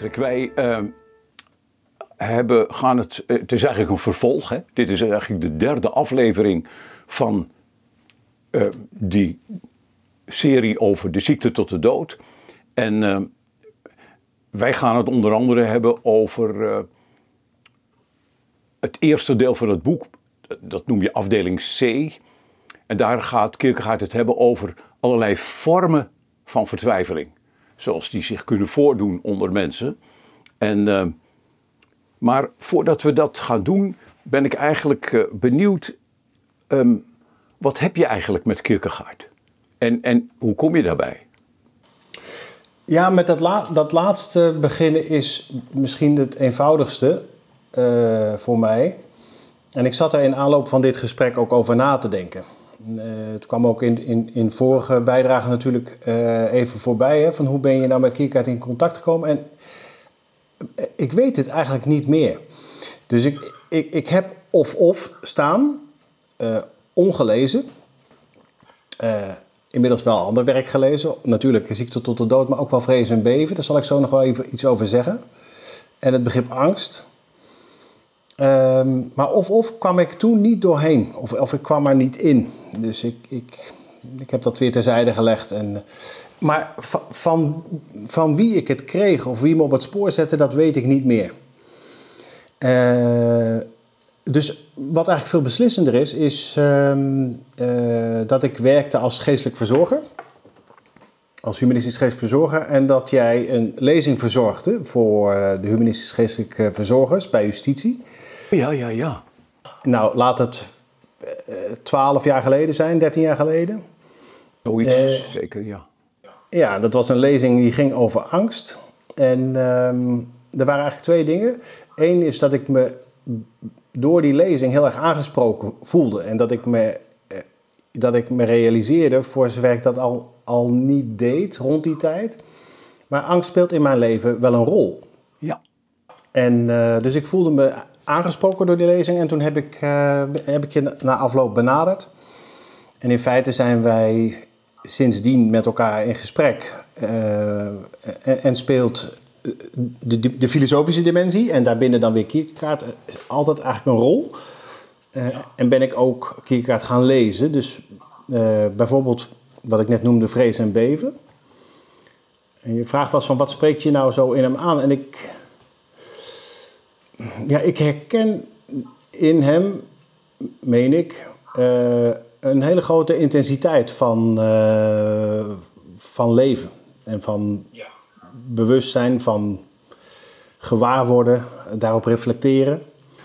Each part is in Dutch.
Wij uh, hebben, gaan het. Het is eigenlijk een vervolg. Hè? Dit is eigenlijk de derde aflevering van uh, die serie over de ziekte tot de dood. En uh, wij gaan het onder andere hebben over het eerste deel van het boek. Dat noem je afdeling C. En daar gaat Kierkegaard het hebben over allerlei vormen van vertwijfeling zoals die zich kunnen voordoen onder mensen. En, uh, maar voordat we dat gaan doen, ben ik eigenlijk uh, benieuwd, um, wat heb je eigenlijk met Kierkegaard? En, en hoe kom je daarbij? Ja, met dat, dat laatste beginnen is misschien het eenvoudigste uh, voor mij. En ik zat er in aanloop van dit gesprek ook over na te denken. Uh, het kwam ook in, in, in vorige bijdrage natuurlijk uh, even voorbij. Hè, van hoe ben je nou met Kierkegaard in contact gekomen? En uh, ik weet het eigenlijk niet meer. Dus ik, ik, ik heb of-of staan, ongelezen. inmiddels wel ander werk gelezen. Natuurlijk ziekte tot de dood, maar ook wel vrezen en beven. Daar zal ik zo nog wel even iets over zeggen. En het begrip angst. Um, maar of, of kwam ik toen niet doorheen, of, of ik kwam er niet in. Dus ik, ik, ik heb dat weer terzijde gelegd. En, maar van, van, wie ik het kreeg of wie me op het spoor zette, dat weet ik niet meer. Uh, dus wat eigenlijk veel beslissender is, is um, uh, dat ik werkte als geestelijk verzorger. Als humanistisch geestelijk verzorger. En dat jij een lezing verzorgde voor uh, de humanistisch geestelijke verzorgers bij justitie. Ja, ja, ja. Nou, laat het twaalf jaar geleden zijn, 13 jaar geleden. Zoiets, uh, zeker, ja. Ja, dat was een lezing die ging over angst. En um, er waren eigenlijk twee dingen. Eén is dat ik me door die lezing heel erg aangesproken voelde. En dat ik me, dat ik me realiseerde, voor zover ik dat al, al niet deed rond die tijd. Maar angst speelt in mijn leven wel een rol. Ja. En uh, dus ik voelde me aangesproken door die lezing en toen heb ik, uh, heb ik je na afloop benaderd. En in feite zijn wij sindsdien met elkaar in gesprek uh, en, en, speelt de, de, de, filosofische dimensie en daarbinnen dan weer Kierkegaard altijd eigenlijk een rol. Uh, en ben ik ook Kierkegaard gaan lezen. Dus bijvoorbeeld wat ik net noemde, vrees en beven. En je vraag was van wat spreekt je nou zo in hem aan? En ik ja, ik herken in hem, meen ik, uh, een hele grote intensiteit van, uh, van leven. En van ja. bewustzijn, van gewaarworden, daarop reflecteren.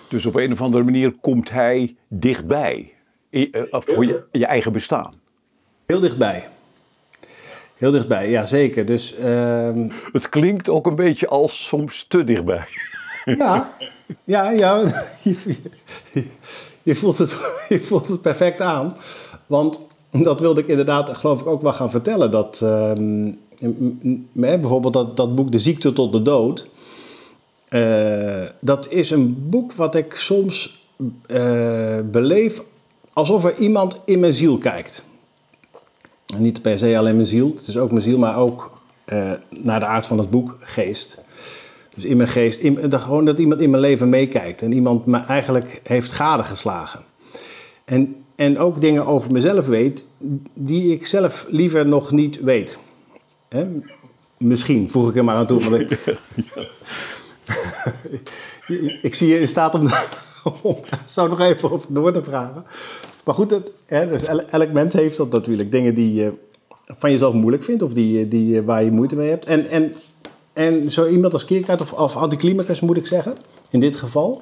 Dus op een of andere manier komt hij dichtbij, uh, voor je, je, eigen bestaan. Heel dichtbij. Heel dichtbij, ja zeker. Dus, uh... Het klinkt ook een beetje als soms te dichtbij. Ja, ja, ja. Je, je, voelt het, je voelt het perfect aan. Want dat wilde ik inderdaad, geloof ik, ook wel gaan vertellen. Dat um, bijvoorbeeld dat, dat boek De ziekte tot de dood. Uh, dat is een boek wat ik soms uh, beleef alsof er iemand in mijn ziel kijkt. En niet per se alleen mijn ziel, het is ook mijn ziel, maar ook uh, naar de aard van het boek geest. Dus in mijn geest, in, dat, gewoon dat iemand in mijn leven meekijkt en iemand me eigenlijk heeft gadegeslagen. En, en ook dingen over mezelf weet die ik zelf liever nog niet weet. Hè? Misschien, voeg ik er maar aan toe. Want ik, ik zie je in staat om, om zo nog even over door te vragen. Maar goed, het, hè, dus elk mens heeft dat natuurlijk. Dingen die je van jezelf moeilijk vindt of die, die, waar je moeite mee hebt. En, en en zo iemand als Kierkegaard, of, of anticlimacus moet ik zeggen, in dit geval,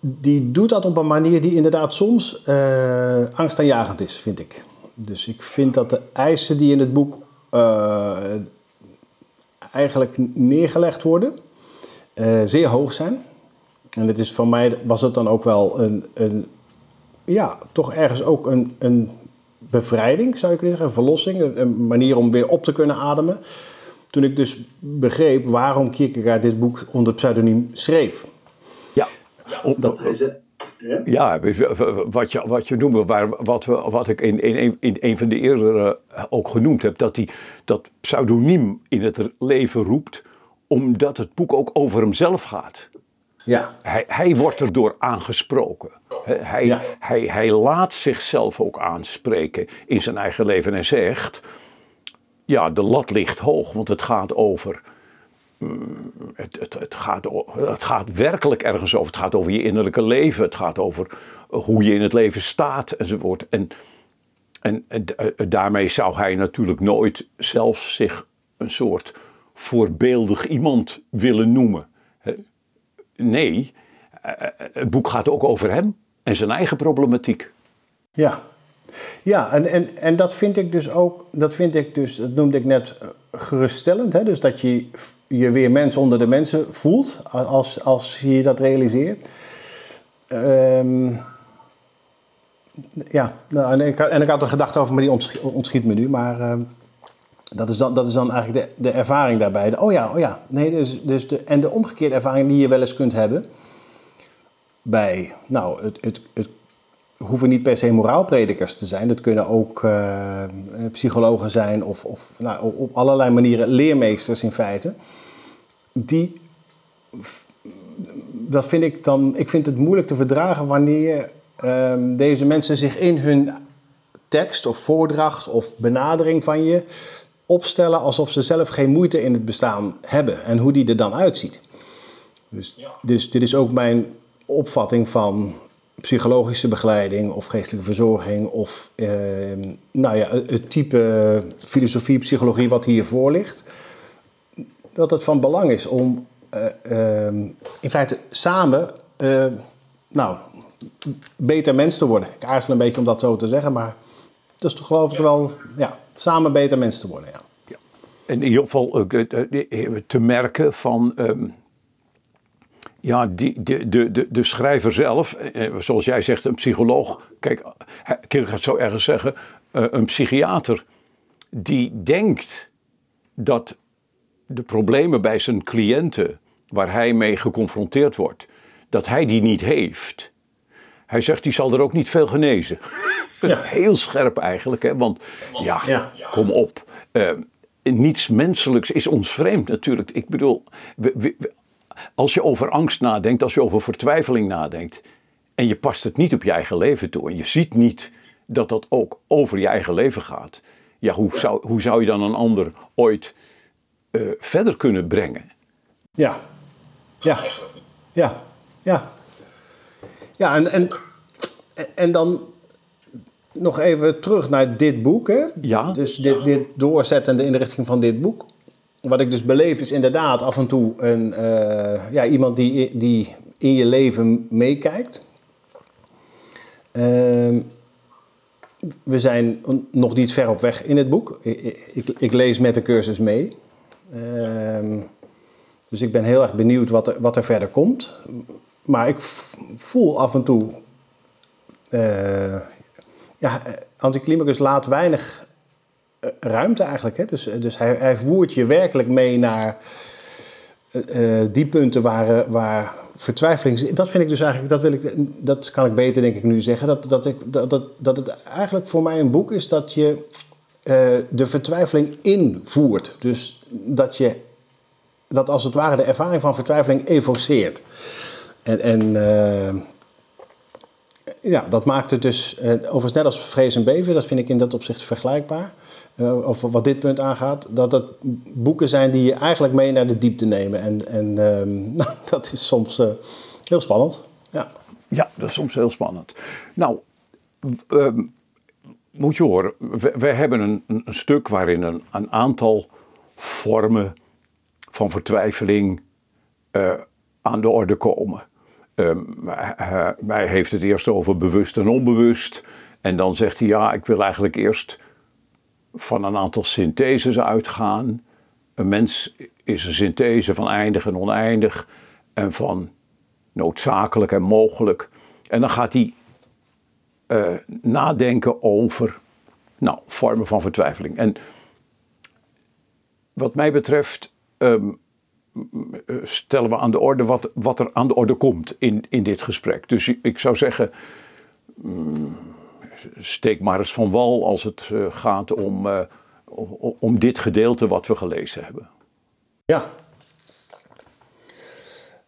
die doet dat op een manier die inderdaad soms uh, angstaanjagend is, vind ik. Dus ik vind dat de eisen die in het boek uh, eigenlijk neergelegd worden, uh, zeer hoog zijn. En het is voor mij was het dan ook wel een, een ja, toch ergens ook een, een bevrijding, zou je kunnen zeggen, een verlossing, een manier om weer op te kunnen ademen toen ik dus begreep waarom Kierkegaard dit boek onder pseudoniem schreef. Ja, dat, ja, wat je, wat je noemde, waar, wat, we, wat ik in, in, in een van de eerdere ook genoemd heb, dat hij dat pseudoniem in het leven roept omdat het boek ook over hemzelf gaat. Ja. Hij, hij wordt erdoor aangesproken. Hij, Ja. hij, hij laat zichzelf ook aanspreken in zijn eigen leven en zegt: Ja, de lat ligt hoog, want het gaat over. mm, Het, het, het, gaat, het gaat werkelijk ergens over. Het gaat over je innerlijke leven. Het gaat over hoe je in het leven staat enzovoort. En, en, en da- eh, daarmee zou hij natuurlijk nooit zelfs zich een soort voorbeeldig iemand willen noemen. Nee, eh, eh, het boek gaat ook over hem en zijn eigen problematiek. Ja, ja en, en, en dat vind ik dus ook, dat vind ik dus, dat noemde ik net eh, geruststellend. Hè? Dus dat je je weer mens onder de mensen voelt als, als je dat realiseert. Ehm, ja, nou, en, ik, en ik had er gedacht over, maar die ontschi- ontschiet me nu. Maar ehm, dat, is dan, dat is dan eigenlijk de, de ervaring daarbij. De- oh ja, oh ja. Nee, dus, dus de, en de omgekeerde ervaring die je wel eens kunt hebben bij, nou, het, het, het hoeven niet per se moraalpredikers te zijn. Dat kunnen ook eh, psychologen zijn of, of nou, op- allerlei manieren leermeesters in feite. Die, dat vind ik dan, ik vind het moeilijk te verdragen wanneer ehm, deze mensen zich in hun tekst of voordracht of benadering van je opstellen alsof ze zelf geen moeite in het bestaan hebben en hoe die er dan uitziet. Dus, dus dit is ook mijn opvatting van psychologische begeleiding of geestelijke verzorging of ehm, nou ja, het type filosofie, psychologie wat hiervoor ligt. Dat het van belang is om eh, ehm, in feite samen eh, nou, beter mens te worden. Ik aarzel een beetje om dat zo te zeggen, maar dat is toch geloof ik wel, ja, samen beter mens te worden. Ja. In ieder geval eh, eh, te merken van. ehm, ja, die, de, de, de, de schrijver zelf, eh, zoals jij zegt, een psycholoog. Kijk, hij- Kierkegaard zou ergens zeggen, eh, een psychiater die denkt dat de problemen bij zijn cliënten, waar hij mee geconfronteerd wordt, dat hij die niet heeft. Hij zegt, die zal er ook niet veel genezen. Heel scherp eigenlijk, hè? want ja, Ja. kom op. Eh, niets menselijks is ons vreemd natuurlijk. Ik bedoel, we- we- we- als je over angst nadenkt, als je over vertwijfeling nadenkt, en je past het niet op je eigen leven toe, en je ziet niet dat dat ook over je eigen leven gaat, ja, hoe zou, hoe zou je dan een ander ooit eh, verder kunnen brengen? Ja. Ja. Ja. Ja. Ja, en, en, en dan nog even terug naar dit boek. Hè? Ja. Dus dit, dit doorzettende in de richting van dit boek. Wat ik dus beleef is inderdaad af en toe een, eh, ja, iemand die, die in je leven meekijkt. Ehm, we zijn nog niet ver op weg in het boek. Ik, ik, lees met de cursus mee. Ehm, dus ik ben heel erg benieuwd wat er, wat er verder komt. Maar ik voel af en toe. eh ja, Anticlimacus laat weinig ruimte eigenlijk. Hè? Dus, dus hij, hij voert je werkelijk mee naar eh, eh, die punten waar, eh, waar vertwijfeling. Dat vind ik dus eigenlijk, dat, wil ik, dat kan ik beter denk ik nu zeggen. Dat, dat, ik, dat, dat, dat het eigenlijk voor mij een boek is dat je eh, de vertwijfeling invoert. Dus dat je dat als het ware de ervaring van vertwijfeling evoceert. En, en eh, ja, dat maakt het dus, eh, overigens net als vrees en beven, dat vind ik in dat opzicht vergelijkbaar. Eh, of wat dit punt aangaat, dat het boeken zijn die je eigenlijk mee naar de diepte nemen. En, en ehm, nou, dat is soms eh, heel spannend. Ja. Ja, dat is soms heel spannend. Nou, ehm, moet je horen, we, hebben een, een stuk waarin een, een aantal vormen van vertwijfeling eh, aan de orde komen. Ehm, hij heeft het eerst over bewust en onbewust. En dan zegt hij, ja, ik wil eigenlijk eerst van een aantal syntheses uitgaan. Een mens is een synthese van eindig en oneindig. En van noodzakelijk en mogelijk. En dan gaat hij eh, nadenken over nou, vormen van vertwijfeling. En wat mij betreft ehm, eh, stellen we aan de orde wat, wat er aan de orde komt in, in dit gesprek. Dus ik zou zeggen, mm, steek maar eens van wal als het eh, gaat om, eh, om, om dit gedeelte wat we gelezen hebben. Ja.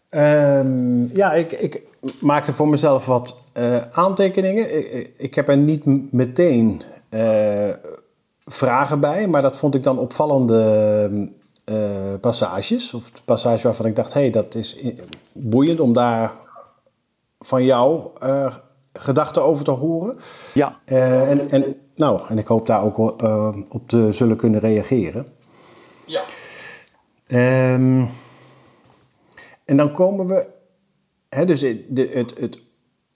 Ehm, ja, ik, ik maakte voor mezelf wat uh, aantekeningen. Ik, ik, heb er niet meteen vragen bij, maar dat vond ik dan opvallende passages. Of passages waarvan ik dacht, hé, hey, dat is boeiend om daar van jou gedachten over te horen. Ja. en, en, nou, en ik hoop daar ook op te zullen kunnen reageren. Ja. Um, en dan komen we, hè, dus het, het, het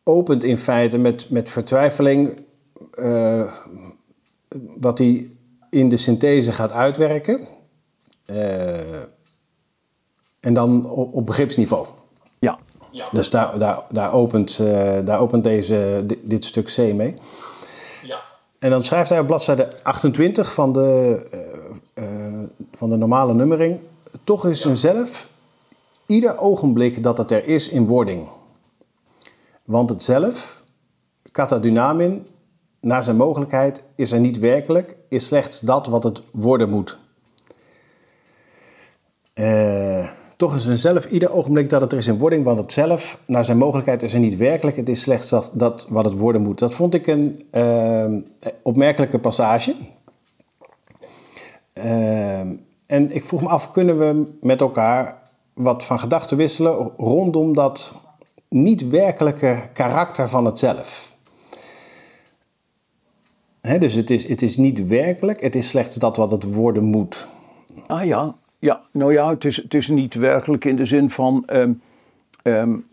opent in feite met, met vertwijfeling, uh, wat hij in de synthese gaat uitwerken. Uh, en dan op, op begripsniveau. Ja. Dus daar, daar, daar, opent, uh, daar opent deze, dit, dit, stuk C mee. Ja. En dan schrijft hij op bladzijde 28 van de, van de normale nummering... Toch is een zelf ieder ogenblik dat het er is in wording. Want het zelf, kata dynamin, naar zijn mogelijkheid, is er niet werkelijk, is slechts dat wat het worden moet. Uh, toch is een zelf ieder ogenblik dat het er is in wording, want het zelf, naar zijn mogelijkheid, is er niet werkelijk, het is slechts dat, dat wat het worden moet. Dat vond ik een uh, opmerkelijke passage. Uh, en ik vroeg me af, kunnen we met elkaar wat van gedachten wisselen rondom dat niet werkelijke karakter van het zelf. dus het is, het is niet werkelijk, het is slechts dat wat het worden moet. Ah ja, ja. nou ja, het is, het is niet werkelijk in de zin van. Um, um,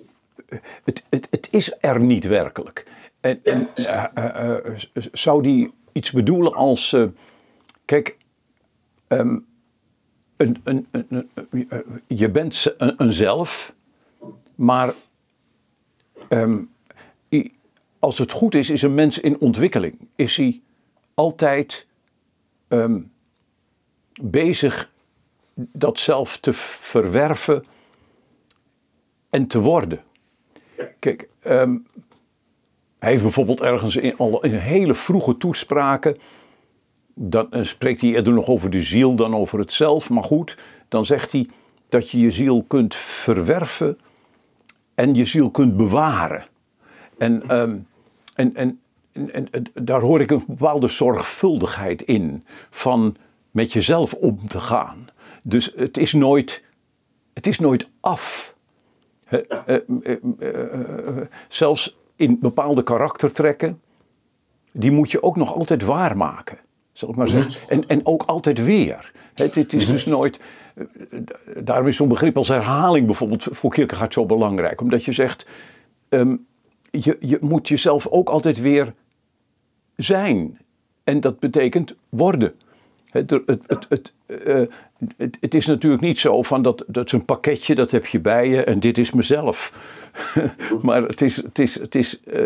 het, het, het is er niet werkelijk. En, en uh, uh, uh, zou die iets bedoelen als. kijk, um, een, een, een, je bent een, zelf, maar als het goed is, is een mens in ontwikkeling. Is hij altijd bezig dat zelf te verwerven en te worden. Kijk, um, hij heeft bijvoorbeeld ergens in, al in hele vroege toespraken dan spreekt hij eerder nog over de ziel dan over het zelf. Maar goed, dan zegt hij dat je je ziel kunt verwerven en je ziel kunt bewaren. En, ehm, en, en, en, daar hoor ik een bepaalde zorgvuldigheid in van met jezelf om te gaan. Dus het is nooit, het is nooit af. Eh, eh, eh, zelfs in bepaalde karaktertrekken, die moet je ook nog altijd waarmaken zal ik maar zeggen. Mhm. En, en ook altijd weer. Het, het is mhm. dus nooit. Daarom is zo'n begrip als herhaling bijvoorbeeld voor Kierkegaard zo belangrijk. Omdat je zegt, ehm, je, je moet jezelf ook altijd weer zijn. En dat betekent worden. Het, het, het, het, het, het, is natuurlijk niet zo van dat, dat is een pakketje, dat heb je bij je en dit is mezelf. maar het is, het is, het is, uh,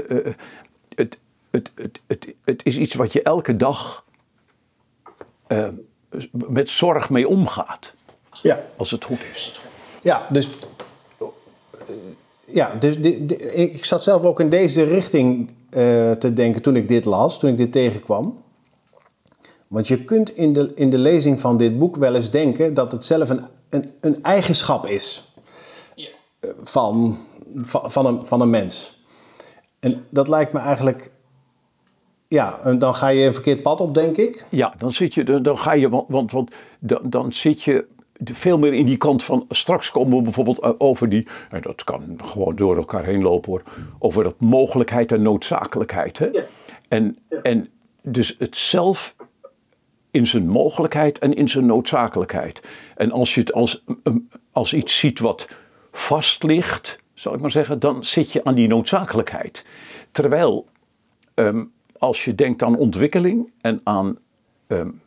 het, het, het, het, het is iets wat je elke dag uh, met zorg mee omgaat. Ja. Als het goed is. Ja, dus. Ja, dus ik zat zelf ook in deze richting uh, te denken toen ik dit las, toen ik dit tegenkwam. Want je kunt in de, in de lezing van dit boek wel eens denken dat het zelf een, een, een eigenschap is ja. van, van, van, een, van een mens. En dat lijkt me eigenlijk ja, en dan ga je een verkeerd pad op, denk ik. Ja, dan zit je, dan ga je, want, want, want dan, dan zit je veel meer in die kant van. Straks komen we bijvoorbeeld eh, over die. En dat kan gewoon door elkaar heen lopen hoor. Over dat mogelijkheid en noodzakelijkheid. Hè? En, en dus het zelf in zijn mogelijkheid en in zijn noodzakelijkheid. En als je het als, als iets ziet wat vast ligt, zal ik maar zeggen, dan zit je aan die noodzakelijkheid. Terwijl um, als je denkt aan ontwikkeling en aan um,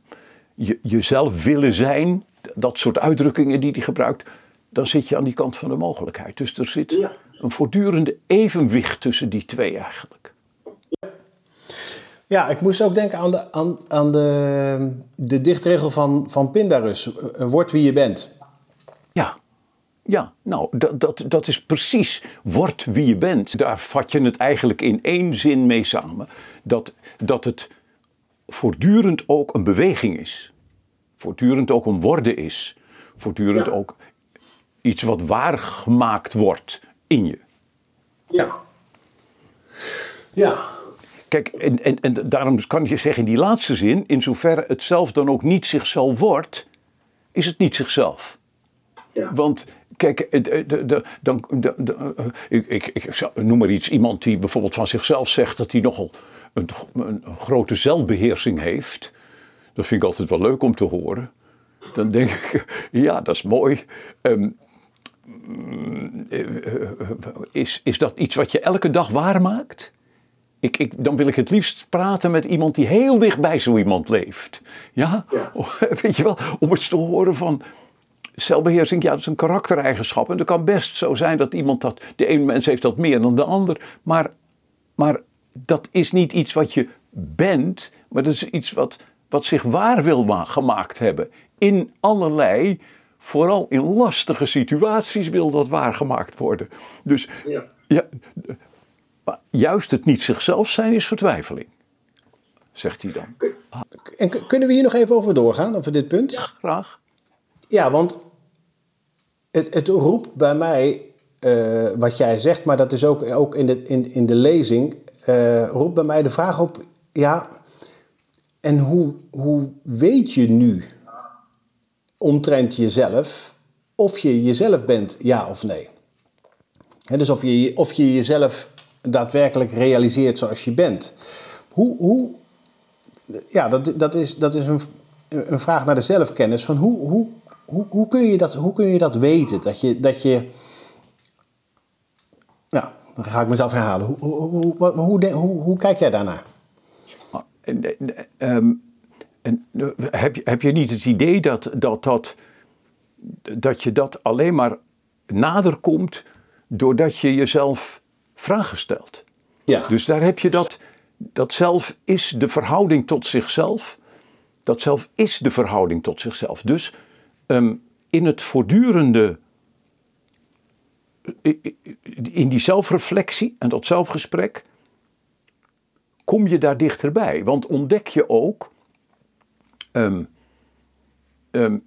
je, jezelf willen zijn, dat soort uitdrukkingen die hij gebruikt, dan zit je aan die kant van de mogelijkheid. Dus er zit een voortdurende evenwicht tussen die twee eigenlijk. Ja, ik moest ook denken aan de, aan, aan de, de dichtregel van, van Pindarus. Word wie je bent. Ja, ja, nou, dat, dat, dat is precies word wie je bent. Daar vat je het eigenlijk in één zin mee samen. Dat, dat het voortdurend ook een beweging is. Voortdurend ook een worden is. Voortdurend ook iets wat waargemaakt wordt in je. Ja. Ja. Kijk, en, en, en daarom kan je zeggen in die laatste zin, in zoverre het zelf dan ook niet zichzelf wordt, is het niet zichzelf. Ja. Want kijk, de, dan, eh, ik, ik, ik noem maar iets, iemand die bijvoorbeeld van zichzelf zegt dat hij nogal een, grote zelfbeheersing heeft. Dat vind ik altijd wel leuk om te horen. Dan denk ik, ja, dat is mooi. Ehm, eh, eh, is, is dat iets wat je elke dag waarmaakt? Ik, ik, dan wil ik het liefst praten met iemand die heel dicht bij zo iemand leeft. Ja? Weet je wel, om eens te horen van zelfbeheersing, ja, dat is een karaktereigenschap. En het kan best zo zijn dat iemand dat, de ene mens heeft dat meer dan de ander. Maar, maar dat is niet iets wat je bent, maar dat is iets wat, wat zich waar wil ma- gemaakt hebben. In allerlei, vooral in lastige situaties wil dat waargemaakt worden. Dus Ja. ja, maar juist het niet zichzelf zijn is vertwijfeling, zegt hij dan. En kunnen we hier nog even over doorgaan, over dit punt? Graag. Ja, want het, het roept bij mij eh, wat jij zegt, maar dat is ook, ook in, de, in, in de lezing, eh, roept bij mij de vraag op, ja, en hoe, hoe weet je nu omtrent jezelf of je jezelf bent, ja of nee? Dus of je, of je jezelf daadwerkelijk realiseert zoals je bent. Hoe, hoe, ja, dat, dat is, dat is een, een vraag naar de zelfkennis. Van hoe, hoe, hoe, hoe, kun je dat, hoe kun je dat weten? Dat je, dat je nou, dan ga ik mezelf herhalen. Hoe, hoe, hoe, hoe, hoe, kijk jij daarnaar? En, ehm, eh, heb, je, heb je niet het idee dat, dat, dat, dat je dat alleen maar nader komt doordat je jezelf vragen stelt? Ja, Dus daar heb je dat, dat zelf is de verhouding tot zichzelf. Dat zelf is de verhouding tot zichzelf. Dus ehm, in het voortdurende, i- i- in die zelfreflectie en dat zelfgesprek, kom je daar dichterbij. Want ontdek je ook, ehm, ehm,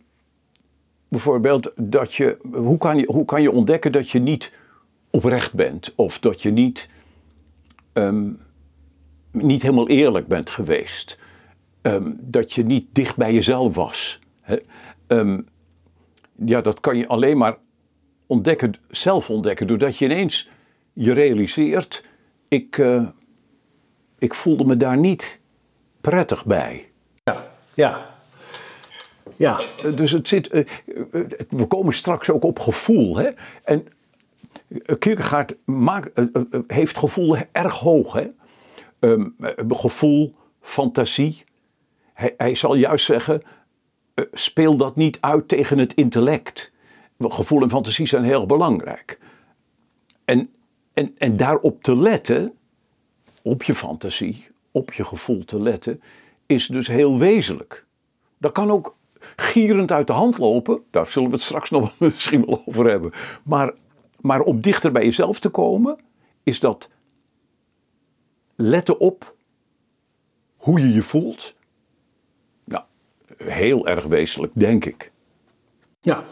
bijvoorbeeld, dat je, hoe kan je, hoe kan je ontdekken dat je niet oprecht bent? Of dat je niet ehm, niet helemaal eerlijk bent geweest. Ehm, dat je niet dicht bij jezelf was. Hè? Ehm, ja, dat kan je alleen maar ontdekken, zelf ontdekken, doordat je ineens je realiseert: ik, eh, ik voelde me daar niet prettig bij. ja, ja. Ja, Dus het zit, eh, eh, we komen straks ook op gevoel. Hè? En Kierkegaard maakt, eh, eh, eh, heeft gevoel erg hoog. Hè? Ehm, eh, gevoel, fantasie. Hij, hij zal juist zeggen, speel dat niet uit tegen het intellect. Gevoel en fantasie zijn heel belangrijk. En, en, en daarop te letten, op je fantasie, op je gevoel te letten, is dus heel wezenlijk. Dat kan ook gierend uit de hand lopen. Daar zullen we het straks nog misschien wel over hebben. Maar, maar om dichter bij jezelf te komen, is dat letten op hoe je je voelt. Nou, heel erg wezenlijk, denk ik. ja,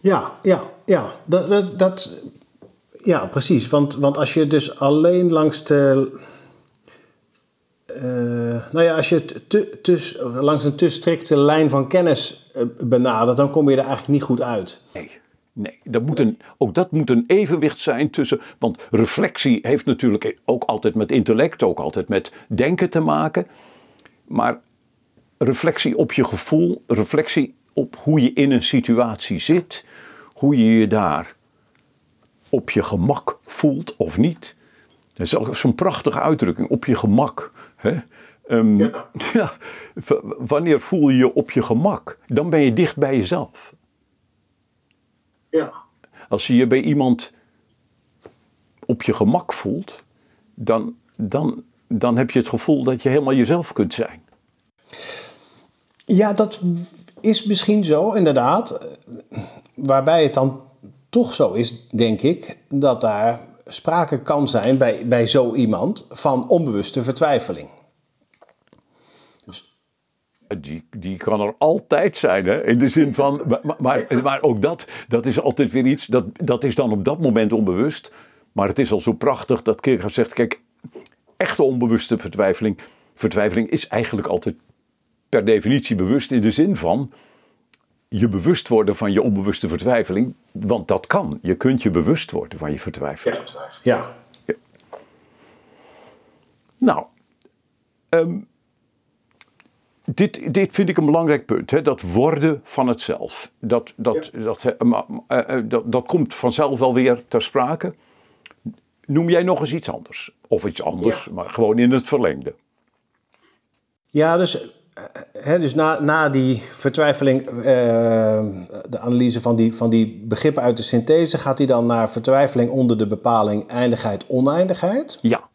ja, ja, ja. Dat, dat, dat, ja, precies. Want, want als je dus alleen langs de. eh, nou ja, als je het te, te, langs een te strikte lijn van kennis eh, benadert, dan kom je er eigenlijk niet goed uit. Nee, nee dat moet een, ook dat moet een evenwicht zijn tussen. Want reflectie heeft natuurlijk ook altijd met intellect, ook altijd met denken te maken. Maar reflectie op je gevoel, reflectie op hoe je in een situatie zit, hoe je je daar op je gemak voelt of niet. Dat is ook zo'n prachtige uitdrukking, op je gemak. Hè? Ehm, ja, wanneer voel je je op je gemak? Dan ben je dicht bij jezelf. Ja. Als je je bij iemand op je gemak voelt, dan, dan, dan heb je het gevoel dat je helemaal jezelf kunt zijn. Ja, dat is misschien zo, inderdaad. Waarbij het dan toch zo is, denk ik, dat daar sprake kan zijn bij, bij zo iemand van onbewuste vertwijfeling. Die, die kan er altijd zijn, hè? in de zin van. Maar, maar, maar ook dat, dat is altijd weer iets. Dat, dat is dan op dat moment onbewust. Maar het is al zo prachtig dat Kierkegaard zegt: kijk, echte onbewuste vertwijfeling. Vertwijfeling is eigenlijk altijd per definitie bewust in de zin van je bewust worden van je onbewuste vertwijfeling. Want dat kan. Je kunt je bewust worden van je vertwijfeling. Ja. ja. Nou, um, dit, dit vind ik een belangrijk punt. Hè? Dat worden van het zelf. Dat, dat, dat, uh, uh, dat, dat komt vanzelf wel weer ter sprake. Noem jij nog eens iets anders? Of iets anders, ja. maar gewoon in het verlengde. Ja, dus, hè, dus na, na die vertwijfeling, uh, de analyse van die, van die begrippen uit de synthese, gaat hij dan naar vertwijfeling onder de bepaling eindigheid, oneindigheid? Ja.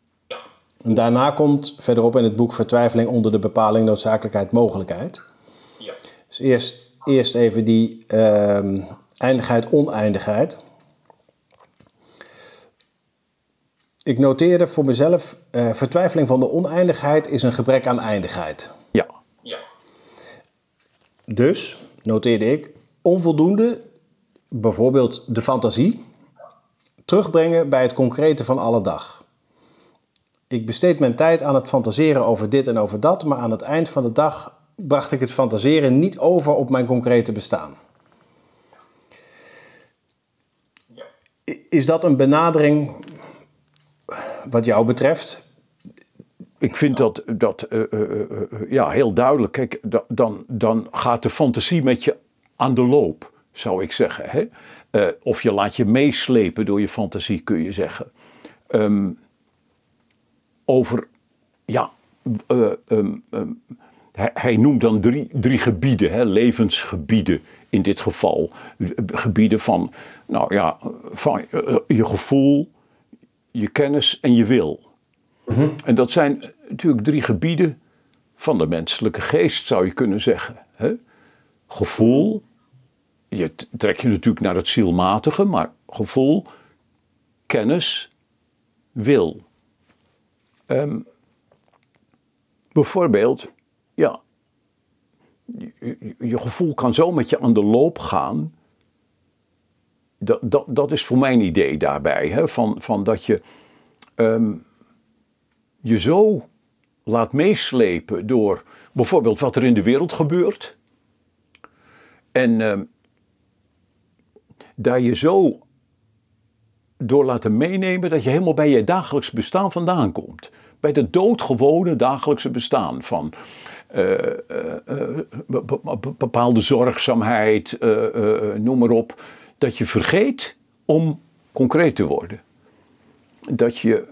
En daarna komt verderop in het boek vertwijfeling onder de bepaling noodzakelijkheid, mogelijkheid. Ja. Dus eerst, eerst even die uh, eindigheid, oneindigheid. Ik noteerde voor mezelf, uh, vertwijfeling van de oneindigheid is een gebrek aan eindigheid. Ja. Ja. Dus, noteerde ik, onvoldoende, bijvoorbeeld de fantasie, terugbrengen bij het concrete van alle dag. Ik besteed mijn tijd aan het fantaseren over dit en over dat, maar aan het eind van de dag bracht ik het fantaseren niet over op mijn concrete bestaan. Is dat een benadering wat jou betreft? Ik vind dat, dat uh, uh, uh, ja, heel duidelijk. Kijk, da, dan, dan gaat de fantasie met je aan de loop, zou ik zeggen. Hè? of je laat je meeslepen door je fantasie, kun je zeggen. Um, over, ja, um, um, hij, hij, noemt dan drie, drie gebieden, hè, levensgebieden in dit geval. Gebieden van, nou ja, van je gevoel, je kennis en je wil. Mhm. Mm -hmm. En dat zijn natuurlijk drie gebieden van de menselijke geest, zou je kunnen zeggen. Hè? Gevoel, je trek je natuurlijk naar het zielmatige, maar gevoel, kennis, wil. Um, bijvoorbeeld, ja, je, gevoel kan zo met je aan de loop gaan. Dat, dat, dat is voor mijn idee daarbij. Hè? Van, van dat je um, je zo laat meeslepen door bijvoorbeeld wat er in de wereld gebeurt. En um, daar je zo door laten meenemen dat je helemaal bij je dagelijks bestaan vandaan komt. Bij het doodgewone dagelijkse bestaan van uh, uh, uh, bepaalde zorgzaamheid, noem maar op. Dat je vergeet om concreet te worden. Dat je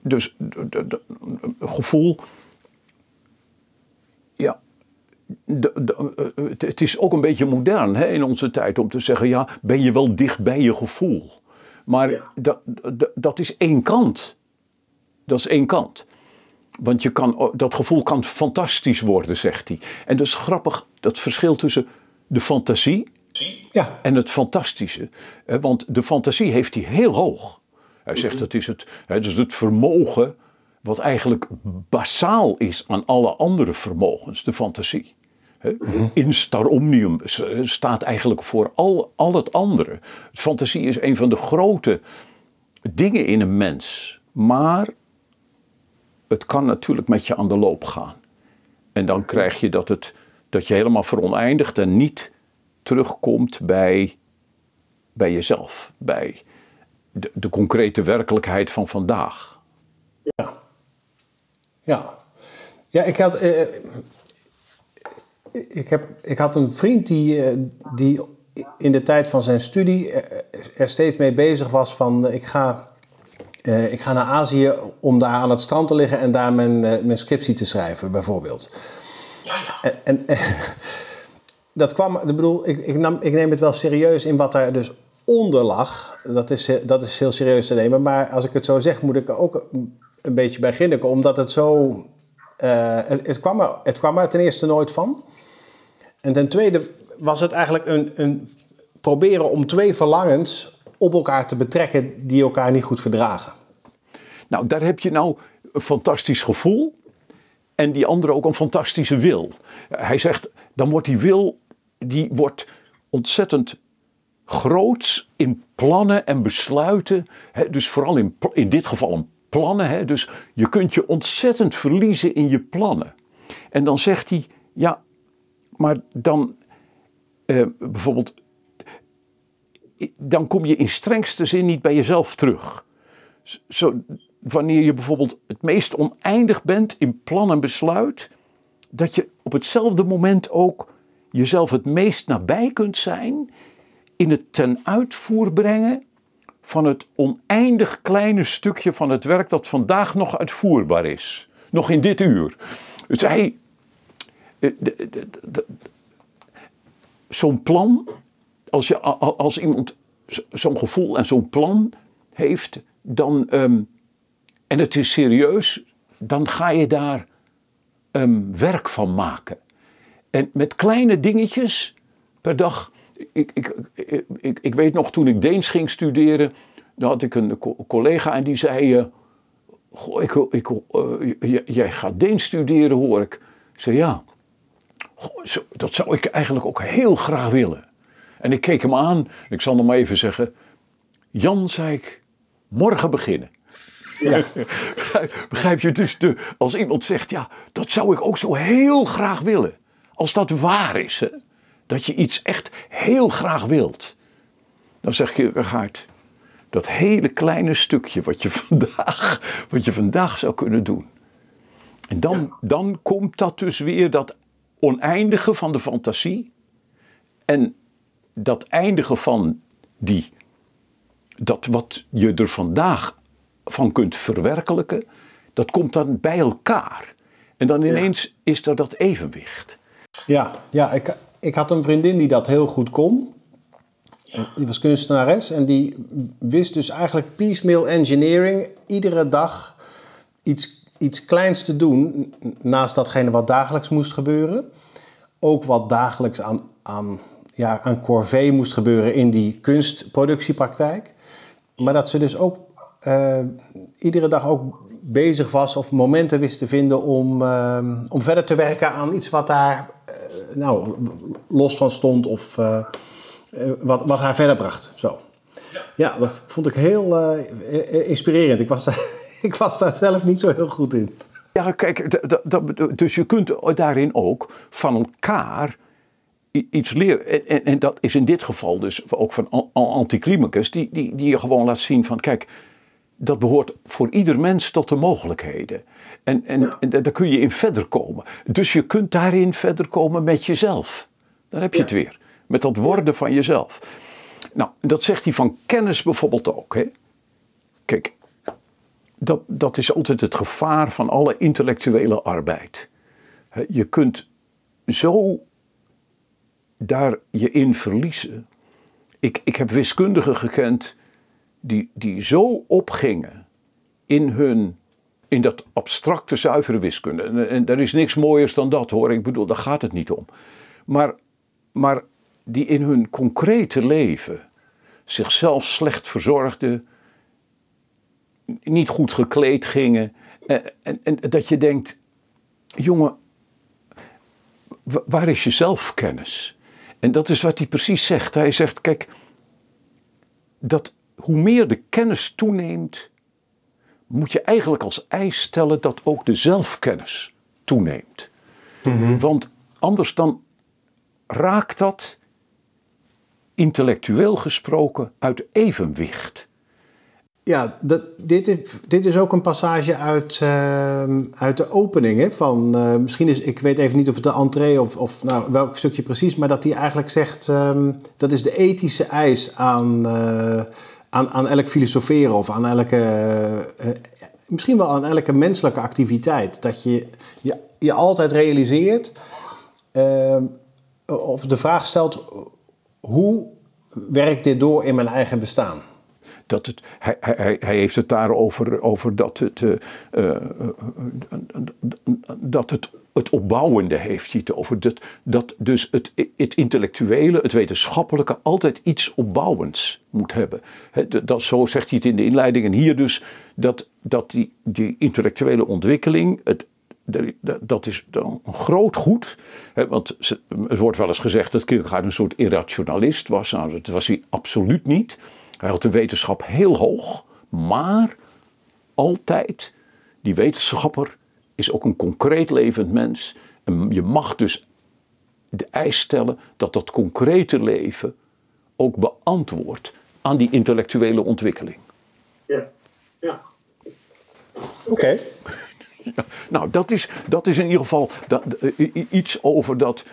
dus gevoel. Ja, de, de, het is ook een beetje modern hè, in onze tijd om te zeggen: ja, ben je wel dicht bij je gevoel? Maar ja. dat, dat, dat is één kant. Dat is één kant. Want je kan, dat gevoel kan fantastisch worden, zegt hij. En dat is grappig, dat verschil tussen de fantasie ja. en het fantastische. Want de fantasie heeft hij heel hoog. Hij zegt dat is het, het is het vermogen wat eigenlijk basaal is aan alle andere vermogens, de fantasie. In star omnium staat eigenlijk voor al, al het andere. Fantasie is een van de grote dingen in een mens. Maar het kan natuurlijk met je aan de loop gaan. En dan krijg je dat, het, dat je helemaal veroneindigt en niet terugkomt bij, bij jezelf. Bij de, de concrete werkelijkheid van vandaag. Ja. Ja. Ja, ik had... Uh, ik, heb, ik had een vriend die, die in de tijd van zijn studie er steeds mee bezig was van ik ga, ik ga naar Azië om daar aan het strand te liggen en daar mijn, mijn scriptie te schrijven, bijvoorbeeld. Ja, ja. En, en, en dat kwam, ik bedoel, ik, ik, nam, ik neem het wel serieus in wat daar dus onder lag. Dat is, dat is heel serieus te nemen, maar als ik het zo zeg, moet ik er ook een beetje bij grinniken, omdat het zo. Uh, het, het, kwam er, het kwam er ten eerste nooit van. En ten tweede was het eigenlijk een, een proberen om twee verlangens op elkaar te betrekken die elkaar niet goed verdragen. Nou, daar heb je nou een fantastisch gevoel. en die andere ook een fantastische wil. Hij zegt, dan wordt die wil, die wordt ontzettend groot in plannen en besluiten. Hè, dus vooral in, in dit geval een plannen. Hè, dus je kunt je ontzettend verliezen in je plannen. En dan zegt hij, ja, maar dan eh, bijvoorbeeld, dan kom je in strengste zin niet bij jezelf terug. Zo, wanneer je bijvoorbeeld het meest oneindig bent in plan en besluit, dat je op hetzelfde moment ook jezelf het meest nabij kunt zijn in het ten uitvoer brengen van het oneindig kleine stukje van het werk dat vandaag nog uitvoerbaar is. Nog in dit uur. Dus hij. eh, de- de- de- de- Zo'n plan, als, je, als iemand zo- zo'n gevoel en zo'n plan heeft, dan, ehm, en het is serieus, dan ga je daar ehm, werk van maken. En met kleine dingetjes per dag. Ik, ik, ik, ik, weet nog toen ik Deens ging studeren, dan had ik een co- collega en die zei: eh, Goh, ik, ik, eh, jij gaat Deens studeren, hoor ik. Ik zei ja. Goh, zo- dat zou ik eigenlijk ook heel graag willen. En ik keek hem aan, ik zal maar even zeggen: Jan, zei ik, morgen beginnen. Begrijp, begrijp je dus, de, als iemand zegt, ja, dat zou ik ook zo heel graag willen. Als dat waar is, hè, dat je iets echt heel graag wilt. Dan zeg je, Gerhard, dat hele kleine stukje wat je vandaag, wat je vandaag zou kunnen doen. En dan, dan komt dat dus weer, dat oneindige van de fantasie. En dat eindige van die, dat wat je er vandaag van kunt verwerkelijken, dat komt dan bij elkaar. En dan ineens is er dat evenwicht. Ja, ja ik, ik had een vriendin die dat heel goed kon. Die was kunstenares en die wist dus eigenlijk piecemeal engineering iedere dag iets, iets kleins te doen naast datgene wat dagelijks moest gebeuren. Ook wat dagelijks aan, aan, ja, aan corvée moest gebeuren in die kunstproductiepraktijk. Maar dat ze dus ook eh, iedere dag ook bezig was of momenten wist te vinden om, eh, om verder te werken aan iets wat daar eh, nou, los van stond of eh, wat, wat haar verder bracht. Zo. Ja, dat vond ik heel inspirerend. Ik was, daar, ik was daar zelf niet zo heel goed in. Ja, kijk, dus je kunt daarin ook van elkaar iets leren. En, en, en dat is in dit geval dus ook van An- An- Anticlimacus, die, die, die je gewoon laat zien van, kijk, dat behoort voor ieder mens tot de mogelijkheden. En, en, en daar kun je in verder komen. Dus je kunt daarin verder komen met jezelf. Dan heb je het weer. Met dat worden van jezelf. Nou, dat zegt hij van kennis bijvoorbeeld ook. Hè? Kijk, dat, dat is altijd het gevaar van alle intellectuele arbeid. Je kunt zo daar je in verliezen. Ik, ik heb wiskundigen gekend die, die zo opgingen in hun in dat abstracte zuivere wiskunde. En, en er is niks mooiers dan dat hoor. Ik bedoel, daar gaat het niet om. Maar, maar die in hun concrete leven zichzelf slecht verzorgden, niet goed gekleed gingen. En, en, en dat je denkt, jongen, wa- waar is je zelfkennis? En dat is wat hij precies zegt. Hij zegt, kijk, dat hoe meer de kennis toeneemt, moet je eigenlijk als eis stellen dat ook de zelfkennis toeneemt. Want anders dan raakt dat, intellectueel gesproken, uit evenwicht. Ja, dat, dit, is, dit is ook een passage uit, ehm, uit de opening. Hè, van, eh, misschien is, ik weet even niet of het de entree of, of nou, welk stukje precies, maar dat hij eigenlijk zegt, ehm, dat is de ethische eis aan, eh, aan, aan elk filosoferen of aan elke, eh, misschien wel aan elke menselijke activiteit. Dat je je, je altijd realiseert, ehm, of de vraag stelt, hoe werkt dit door in mijn eigen bestaan? Dat het, hij, hij, hij heeft het daarover over dat het, eh, eh, dat het, het opbouwende heeft hij het over. Dat, dat dus het, het intellectuele, het wetenschappelijke altijd iets opbouwends moet hebben. Dat- zo zegt hij het in de inleiding. En hier dus dat, dat die, die intellectuele ontwikkeling, het, dat- is een groot goed. Want er wordt wel eens gezegd dat Kierkegaard een soort irrationalist was. Nou, dat was hij absoluut niet. Hij had de wetenschap heel hoog. Maar altijd, die wetenschapper is ook een concreet levend mens. En je mag dus de eis stellen dat dat concrete leven ook beantwoordt aan die intellectuele ontwikkeling. Ja. Ja. Oké. Nou, dat is, dat is in ieder geval dat, i- iets over dat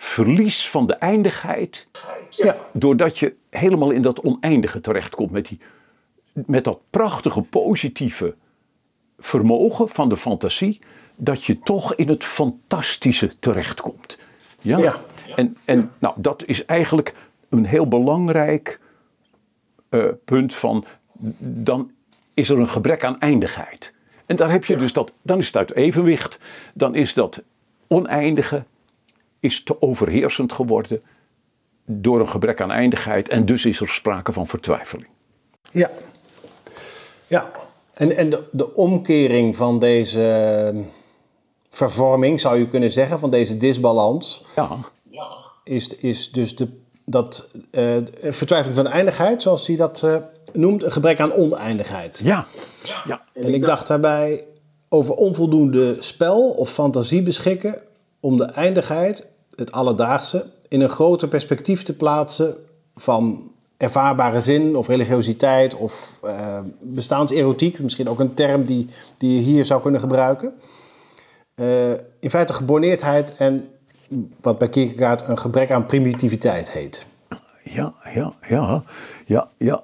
verlies van de eindigheid. Ja. Doordat je helemaal in dat oneindige terechtkomt met, die, met dat prachtige positieve vermogen van de fantasie. Dat je toch in het fantastische terechtkomt. Ja. Ja. En, en nou, dat is eigenlijk een heel belangrijk eh, punt van. Dan is er een gebrek aan eindigheid. En daar heb je dus dat, dan is het uit evenwicht. Dan is dat oneindige is te overheersend geworden door een gebrek aan eindigheid. En dus is er sprake van vertwijfeling. Ja. Ja. En, en de, de omkering van deze ehm, vervorming, zou je kunnen zeggen, van deze disbalans, Ja, Ja. is, is dus de, dat eh, vertwijfeling van de eindigheid, zoals hij dat eh, noemt, een gebrek aan oneindigheid. ja, ja. En ik dacht daarbij over onvoldoende spel of fantasie beschikken om de eindigheid, het alledaagse, in een groter perspectief te plaatsen van ervaarbare zin of religiositeit of eh, bestaanserotiek, misschien ook een term die, die je hier zou kunnen gebruiken. Eh, in feite geborneerdheid en wat bij Kierkegaard een gebrek aan primitiviteit heet. Ja, ja, ja, ja, ja,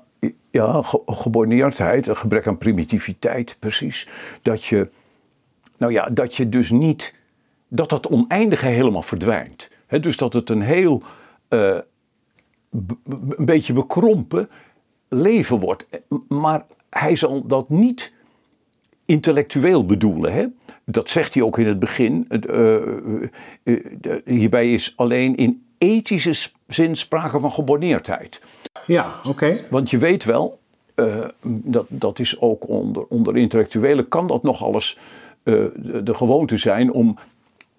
ja, ge- geborneerdheid, een gebrek aan primitiviteit, precies. Dat je, nou ja, dat je dus niet, dat dat oneindige helemaal verdwijnt. Dus dat het een heel, eh, een beetje bekrompen leven wordt. Maar hij zal dat niet intellectueel bedoelen. Hè? Dat zegt hij ook in het begin. Eh, eh, eh, hierbij is alleen in ethische zin sprake van geborneerdheid. Ja, oké. Want je weet wel, eh, dat, dat is ook onder, onder intellectuelen, kan dat nog alles eh, de, de gewoonte zijn om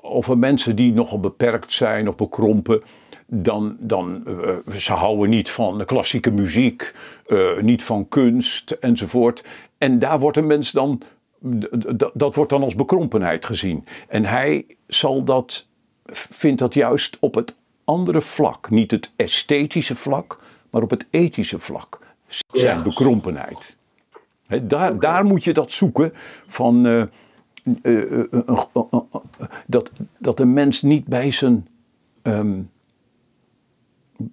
over mensen die nogal beperkt zijn of bekrompen. Dan, dan eh, ze houden niet van klassieke muziek, eh, niet van kunst enzovoort. En daar wordt een mens dan, dat wordt dan als bekrompenheid gezien. En hij zal dat, vindt dat juist op het andere vlak, niet het esthetische vlak, maar op het ethische vlak, zijn Ja. bekrompenheid. Daar, daar moet je dat zoeken van eh, eh, eh, eh, dat, dat een mens niet bij zijn, ehm,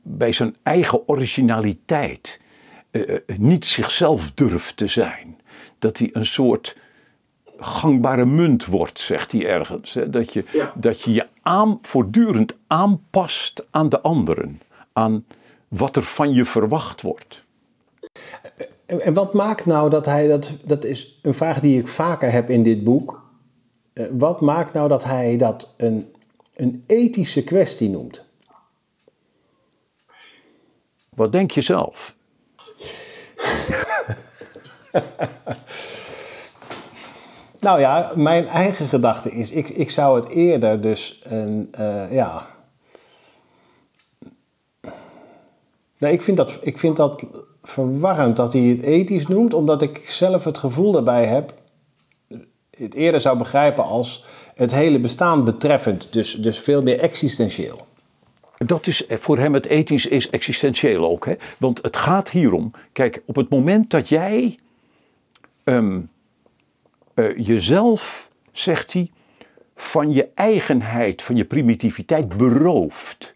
bij zijn eigen originaliteit niet zichzelf durft te zijn. Dat hij een soort gangbare munt wordt, zegt hij ergens. Hè? Dat, je, Ja. dat je je aan, voortdurend aanpast aan de anderen, aan wat er van je verwacht wordt. En, en wat maakt nou dat hij dat, dat is een vraag die ik vaker heb in dit boek. Eh, wat maakt nou dat hij dat een, een ethische kwestie noemt? Wat denk je zelf? Nou ja, mijn eigen gedachte is, ik, ik zou het eerder dus een, eh, ja... Nee, ik vind, dat, ik vind dat verwarrend dat hij het ethisch noemt, omdat ik zelf het gevoel daarbij heb, het eerder zou begrijpen als het hele bestaan betreffend, dus, dus veel meer existentieel. Dat is voor hem het ethisch is existentieel ook. Hè? Want het gaat hierom. Kijk, op het moment dat jij ehm, eh, jezelf, zegt hij, van je eigenheid, van je primitiviteit berooft,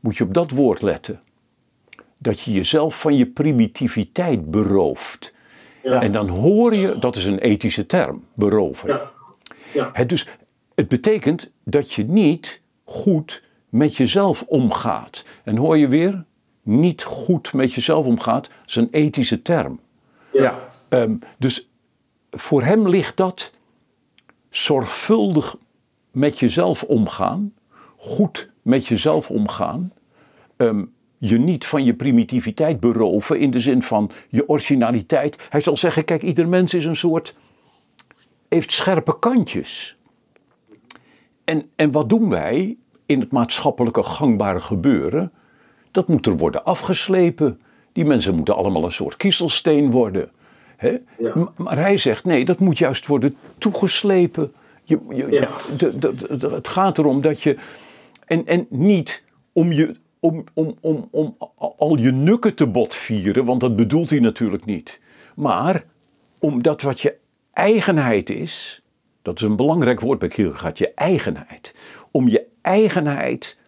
moet je op dat woord letten. Dat je jezelf van je primitiviteit berooft. Ja. En dan hoor je, dat is een ethische term, beroven. Ja. Ja. Het, dus, het betekent dat je niet goed met jezelf omgaat. En hoor je weer, niet goed met jezelf omgaat, is een ethische term. Ja. Ehm, dus voor hem ligt dat zorgvuldig met jezelf omgaan, goed met jezelf omgaan, ehm, je niet van je primitiviteit beroven in de zin van je originaliteit. Hij zal zeggen, kijk, ieder mens is een soort heeft scherpe kantjes. En, en wat doen wij in het maatschappelijke gangbare gebeuren? Dat moet er worden afgeslepen. Die mensen moeten allemaal een soort kiezelsteen worden. Hè? Ja. Maar hij zegt nee, dat moet juist worden toegeslepen. Je, je, Ja. de, de, de- het gaat erom dat je. En, en niet om, je, om, om, om, om al je nukken te botvieren, want dat bedoelt hij natuurlijk niet. Maar om dat wat je eigenheid is, dat is een belangrijk woord bij Kierkegaard, je eigenheid. Om je eigenheid,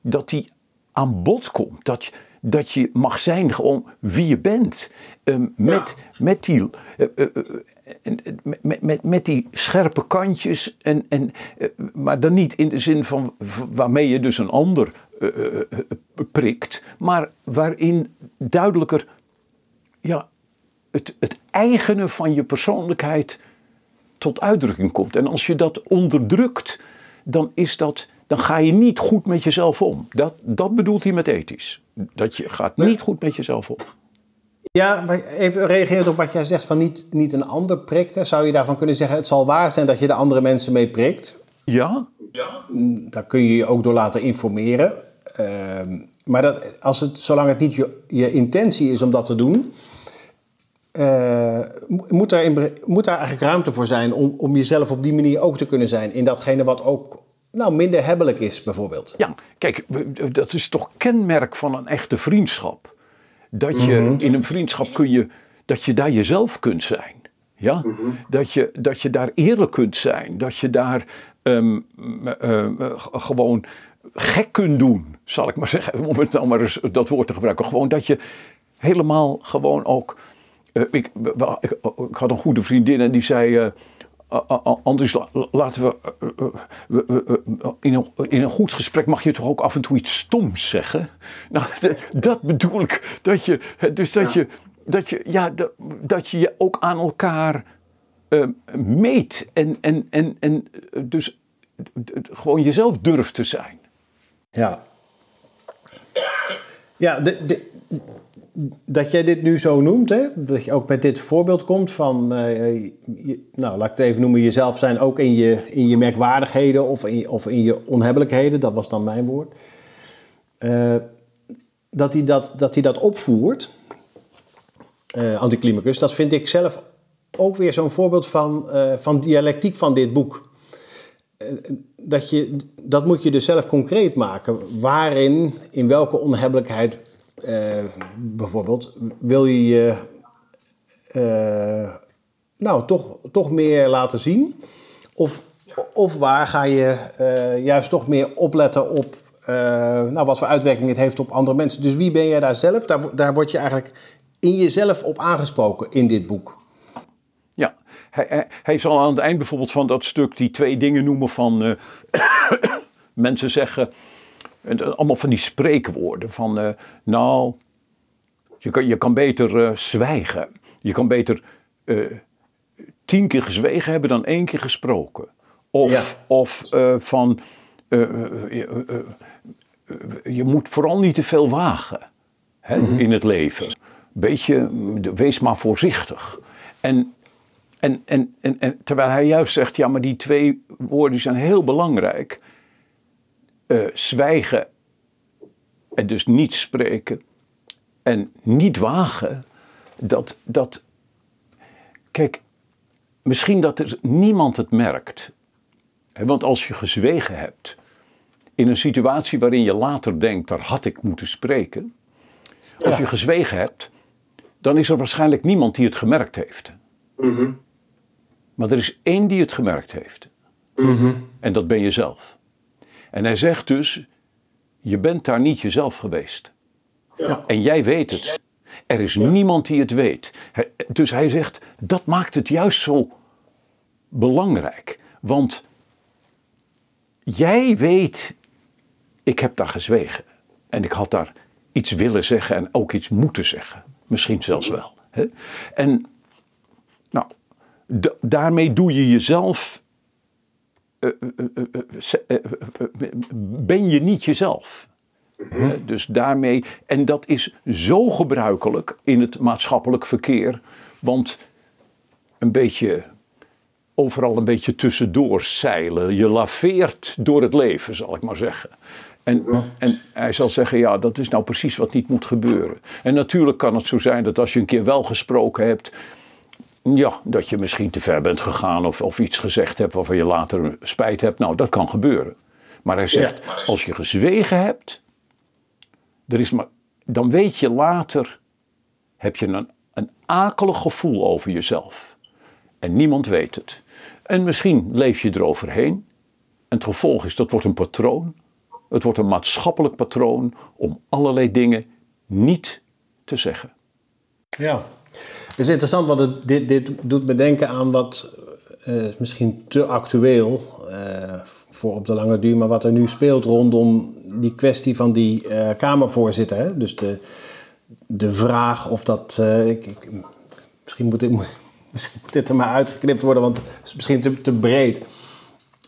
dat die aan bod komt. Dat, je- dat je mag zijn gewoon wie je bent. Ehm, met, met, die, eh, eh, eh, met, met, met die scherpe kantjes. En, en, maar dan niet in de zin van waarmee je dus een ander prikt. Maar waarin duidelijker ja, het, het eigene van je persoonlijkheid tot uitdrukking komt. En als je dat onderdrukt, dan, is dat, dan ga je niet goed met jezelf om. Dat, dat bedoelt hij met ethisch. Dat je gaat niet goed met jezelf om. Ja, even reagerend op wat jij zegt van niet, niet een ander prikt. hè. Zou je daarvan kunnen zeggen, het zal waar zijn dat je de andere mensen mee prikt. Ja? Daar kun je je ook door laten informeren. Ehm, maar dat, als het, zolang het niet je, je intentie is om dat te doen, eh, mo- moet, daar in, moet daar eigenlijk ruimte voor zijn om, om jezelf op die manier ook te kunnen zijn. In datgene wat ook nou, minder hebbelijk is, bijvoorbeeld. Ja, kijk, dat is toch kenmerk van een echte vriendschap. Dat je in een vriendschap kun je, dat je daar jezelf kunt zijn. Ja? dat, je, dat je daar eerlijk kunt zijn. Dat je daar ehm, eh, g- gewoon gek kunt doen, zal ik maar zeggen. Om het nou maar eens dat woord te gebruiken. Gewoon dat je helemaal gewoon ook. eh, ik, ik, ik had een goede vriendin en die zei. eh, A- a- a- Anders la- laten we, eh, eh, in, een, in een goed gesprek mag je toch ook af en toe iets stoms zeggen. Nou, dat bedoel ik. Dat je, dus dat je, dat je, ja, dat, dat je je ook aan elkaar eh, meet en, en, en, en eh, dus gewoon jezelf durft te zijn. Ja. Ja, de, dat jij dit nu zo noemt, hè? dat je ook met dit voorbeeld komt van, eh, je- nou laat ik het even noemen, jezelf zijn ook in je, in je merkwaardigheden of in, of in je onhebbelijkheden, dat was dan mijn woord. Eh, dat, hij dat, dat hij dat opvoert, eh Anticlimacus, dat vind ik zelf ook weer zo'n voorbeeld van, eh, van dialectiek van dit boek dat, je, dat moet je dus zelf concreet maken. Waarin, in welke onhebbelijkheid eh, bijvoorbeeld, wil je je eh, nou, toch, toch meer laten zien? Of, of waar ga je eh, juist toch meer opletten op nou, wat voor uitwerking het heeft op andere mensen? Dus wie ben jij daar zelf? Daar, daar word je eigenlijk in jezelf op aangesproken in dit boek. Ja, hij, hij, zal aan het eind bijvoorbeeld van dat stuk die twee dingen noemen van eh, mensen zeggen, en dat- allemaal van die spreekwoorden van eh, nou, je kan, je kan beter eh, zwijgen. Je kan beter eh, tien keer gezwegen hebben dan één keer gesproken. Of, Ja. of eh, van eh, eh, eh, eh, eh, je moet vooral niet te veel wagen hè, in het leven. Beetje, wees maar voorzichtig. En, en, en, en, en terwijl hij juist zegt, ja, maar die twee woorden zijn heel belangrijk. Eh, zwijgen en dus niet spreken en niet wagen, dat, dat, kijk, misschien dat er niemand het merkt. Want als je gezwegen hebt in een situatie waarin je later denkt, daar had ik moeten spreken. Als je gezwegen hebt, dan is er waarschijnlijk niemand die het gemerkt heeft. Maar er is één die het gemerkt heeft. En dat ben je zelf. En hij zegt dus, je bent daar niet jezelf geweest. Ja. En jij weet het. Er is niemand die het weet. Dus hij zegt, dat maakt het juist zo belangrijk. Want jij weet, ik heb daar gezwegen. En ik had daar iets willen zeggen en ook iets moeten zeggen. Misschien zelfs wel. Hè? En daarmee doe je jezelf. eh, eh, eh, ben je niet jezelf. Hè, Dus daarmee, en dat is zo gebruikelijk in het maatschappelijk verkeer, want een beetje overal een beetje tussendoor zeilen. Je laveert door het leven, zal ik maar zeggen. En, en hij zal zeggen, ja, dat is nou precies wat niet moet gebeuren. En natuurlijk kan het zo zijn dat als je een keer wel gesproken hebt, ja, dat je misschien te ver bent gegaan of, of iets gezegd hebt waarvan je later spijt hebt. Nou, dat kan gebeuren. Maar hij zegt, als je gezwegen hebt, er is maar, dan weet je later, heb je een, een akelig gevoel over jezelf. En niemand weet het. En misschien leef je eroverheen. En het gevolg is, dat wordt een patroon. Het wordt een maatschappelijk patroon om allerlei dingen niet te zeggen. Ja, het is interessant, want dit, dit doet me denken aan wat uh, misschien te actueel uh, voor op de lange duur, maar wat er nu speelt rondom die kwestie van die uh, Kamervoorzitter. Hè? Dus de, de vraag of dat. Ik, ik, misschien, moet dit, moet dit er maar uitgeknipt worden, want het is misschien te, te breed.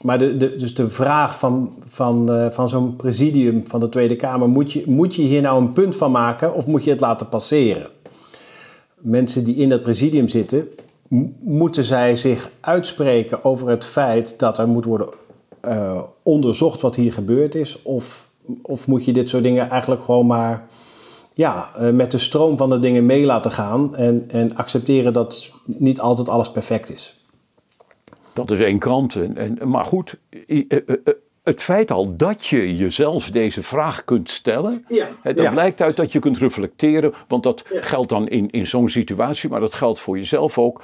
Maar de, dus de vraag van, van, van zo'n presidium van de Tweede Kamer: moet je, moet je hier nou een punt van maken of moet je het laten passeren? Mensen die in dat presidium zitten, moeten zij zich uitspreken over het feit dat er moet worden uh, onderzocht wat hier gebeurd is? Of, of moet je dit soort dingen eigenlijk gewoon maar ja, uh, met de stroom van de dingen mee laten gaan en, en accepteren dat niet altijd alles perfect is? Dat is één kant. En, en, maar goed, het feit al dat je jezelf deze vraag kunt stellen, Ja. hè, dat Ja. blijkt uit dat je kunt reflecteren. Want dat geldt dan in, in zo'n situatie, maar dat geldt voor jezelf ook.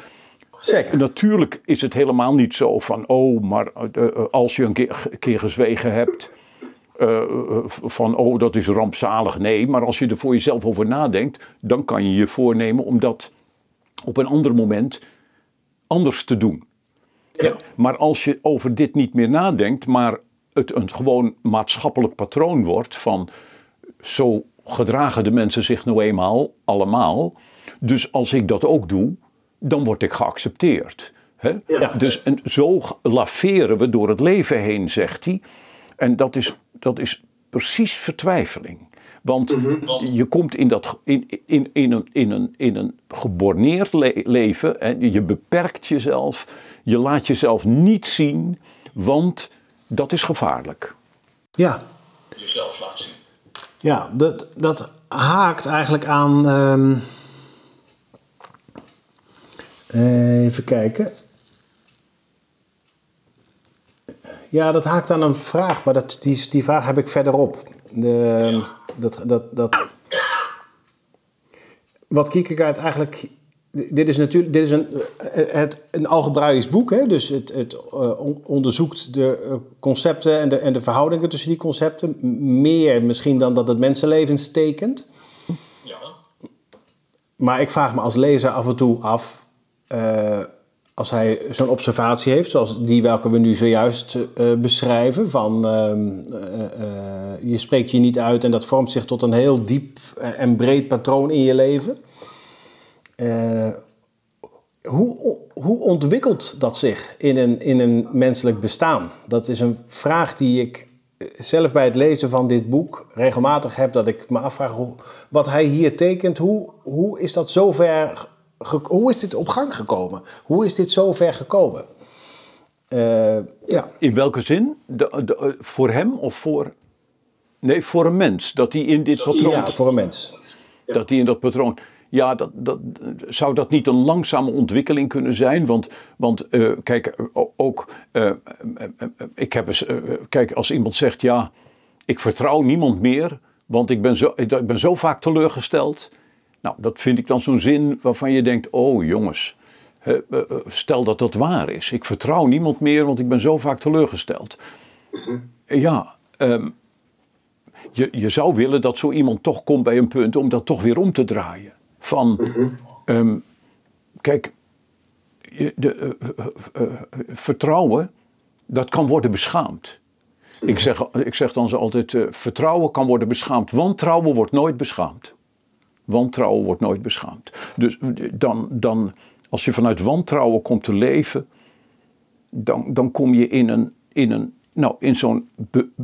Zeker. Natuurlijk is het helemaal niet zo van, oh, maar eh, eh, als je een keer, keer gezwegen hebt, eh, van, oh, dat is rampzalig. Nee, maar als je er voor jezelf over nadenkt, dan kan je je voornemen om dat op een ander moment anders te doen. Ja. Maar als je over dit niet meer nadenkt, maar het een gewoon maatschappelijk patroon wordt van zo gedragen de mensen zich nou eenmaal allemaal. Dus als ik dat ook doe, dan word ik geaccepteerd. Hè? Ja. Dus en zo laveren we door het leven heen, zegt hij. En dat is, dat is precies vertwijfeling. Want je komt in, dat, in, in, in, een, in, een, in een geborneerd le- leven en je beperkt jezelf. Je laat jezelf niet zien, want dat is gevaarlijk. Ja. jezelf laat zien. Ja, dat, dat haakt eigenlijk aan. ehm, even kijken. Ja, dat haakt aan een vraag, maar dat, die, die vraag heb ik verderop. De, dat, dat, dat, wat Kierkegaard eigenlijk... Dit is natuurlijk dit is een, eh, het, een algebraisch boek, hè? dus het, het eh, on- onderzoekt de eh, concepten en de, en de verhoudingen tussen die concepten. Meer misschien dan dat het mensenlevens tekent. Ja, Maar ik vraag me als lezer af en toe af, als hij zo'n observatie heeft, zoals die welke we nu zojuist beschrijven, van ehm, eh, eh, je spreekt je niet uit en dat vormt zich tot een heel diep en breed patroon in je leven. Eh, hoe, hoe ontwikkelt dat zich in een, in een menselijk bestaan? Dat is een vraag die ik eh, zelf bij het lezen van dit boek regelmatig heb. Dat ik me afvraag hoe, wat hij hier tekent. Hoe, hoe is dat zover... Hoe is dit op gang gekomen? Hoe is dit zover gekomen? Eh, ja. In welke zin? De, de, voor hem of voor. Nee, voor een mens. Dat hij in dit patroon. ja, voor een mens. Dat hij in dat patroon. Ja, dat, dat, zou dat niet een langzame ontwikkeling kunnen zijn? Want, want eh, kijk, o- ook. eh, eh, eh, eh, ik heb eens. eh, kijk, als iemand zegt: Ja, ik vertrouw niemand meer. Want ik ben zo, ik ben zo vaak teleurgesteld. Nou, dat vind ik dan zo'n zin waarvan je denkt: Oh jongens. eh, eh, Stel dat dat waar is. Ik vertrouw niemand meer, want ik ben zo vaak teleurgesteld. Ja, ehm, je, je zou willen dat zo iemand toch komt bij een punt om dat toch weer om te draaien. Van, ehm, kijk, de, eh, eh, eh, vertrouwen, dat kan worden beschaamd. Ik zeg, ik zeg dan zo altijd, vertrouwen kan worden beschaamd. Wantrouwen wordt nooit beschaamd. Wantrouwen wordt nooit beschaamd. Dus dan, dan, als je vanuit wantrouwen komt te leven, dan, dan kom je in, een, in, een, nou, in zo'n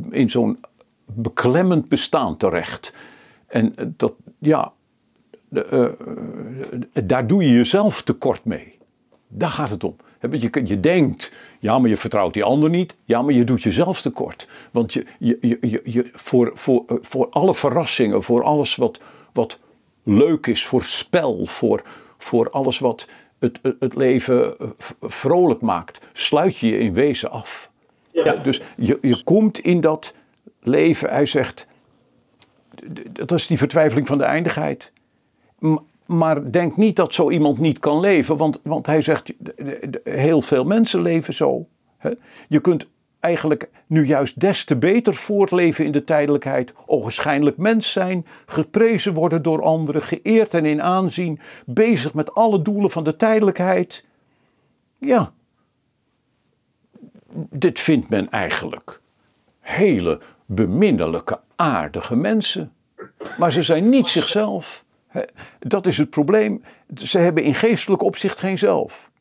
in zo'n beklemmend bestaan terecht. En dat, ja, de, eh, eh, daar doe je jezelf tekort mee. Daar gaat het om. Je, je denkt, ja, maar je vertrouwt die ander niet. Ja, maar je doet jezelf tekort. Want je, je, je, je, voor, voor, eh, voor alle verrassingen, voor alles wat, wat leuk is, voor spel, voor, voor alles wat het, het, leven vrolijk maakt, sluit je je in wezen af. Ja. Dus je, je komt in dat leven, hij zegt, dat is die vertwijfeling van de eindigheid. Maar denk niet dat zo iemand niet kan leven, want, want hij zegt, heel veel mensen leven zo. Je kunt eigenlijk nu juist des te beter voortleven in de tijdelijkheid, ogenschijnlijk mens zijn, geprezen worden door anderen, geëerd en in aanzien, bezig met alle doelen van de tijdelijkheid. Ja, dit vindt men eigenlijk hele beminnelijke, aardige mensen. Maar ze zijn niet zichzelf. Hè, Dat is het probleem. Ze hebben in geestelijk opzicht geen zelf.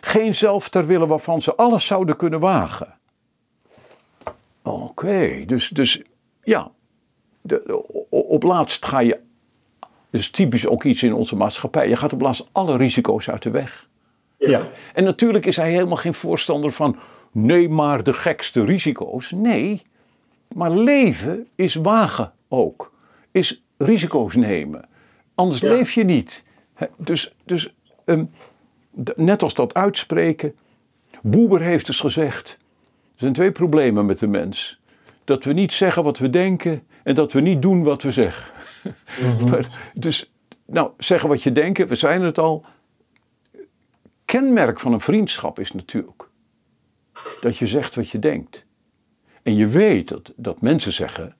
Geen zelf ter wille waarvan ze alles zouden kunnen wagen. Oké, dus, dus ja. De, op laatst ga je. Dat is typisch ook iets in onze maatschappij. Je gaat op laatst alle risico's uit de weg. Ja. En natuurlijk is hij helemaal geen voorstander van. Nee, maar de gekste risico's. Nee, maar leven is wagen ook. Is risico's nemen. Anders Ja. leef je niet. Dus, dus ehm, net als dat uitspreken. Boeber heeft eens gezegd. Er zijn twee problemen met de mens. Dat we niet zeggen wat we denken en dat we niet doen wat we zeggen. Maar, dus, nou, zeggen wat je denkt, we zijn het al. Kenmerk van een vriendschap is natuurlijk dat je zegt wat je denkt. En je weet dat, dat mensen zeggen.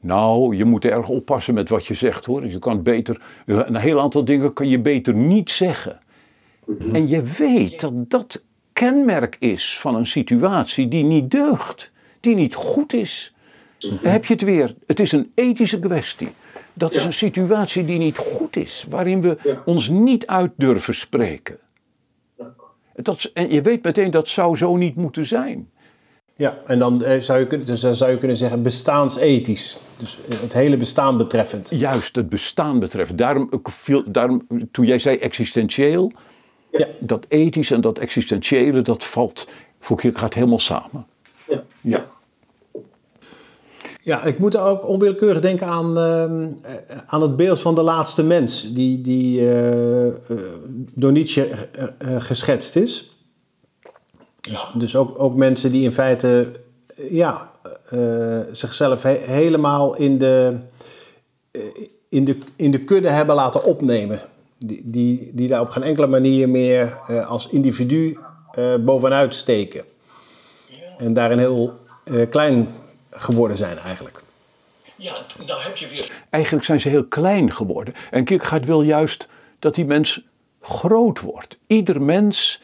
Nou, je moet erg oppassen met wat je zegt hoor. Je kan beter. Een heel aantal dingen kan je beter niet zeggen. En je weet dat dat kenmerk is van een situatie die niet deugt, die niet goed is. Dan heb je het weer. Het is een ethische kwestie. Dat is een situatie die niet goed is, waarin we ons niet uit durven spreken. Dat, en je weet meteen dat zou zo niet moeten zijn. Ja, en dan, eh, zou je, kunnen- dus dan zou je kunnen zeggen bestaansethisch. Dus eh, het hele bestaan betreffend. Juist het bestaan betreft. Daarom, ik viel, daarom toen jij zei existentieel, Ja. dat ethisch en dat existentiële, dat valt voor Kierkegaard helemaal samen. Ja. Ja. Ja, ik moet ook onwillekeurig denken aan, ehm, eh, aan het beeld van de laatste mens, die, die eh, door Nietzsche geschetst is. Dus, dus ook, ook mensen die in feite ja, eh, zichzelf he- helemaal in de, eh, in, de, in de kudde hebben laten opnemen. Die, die, die daar op geen enkele manier meer eh, als individu eh, bovenuit steken. En daarin heel klein geworden zijn eigenlijk. Ja, nou heb je weer Eigenlijk zijn ze heel klein geworden. En Kierkegaard wil juist dat die mens groot wordt. Ieder mens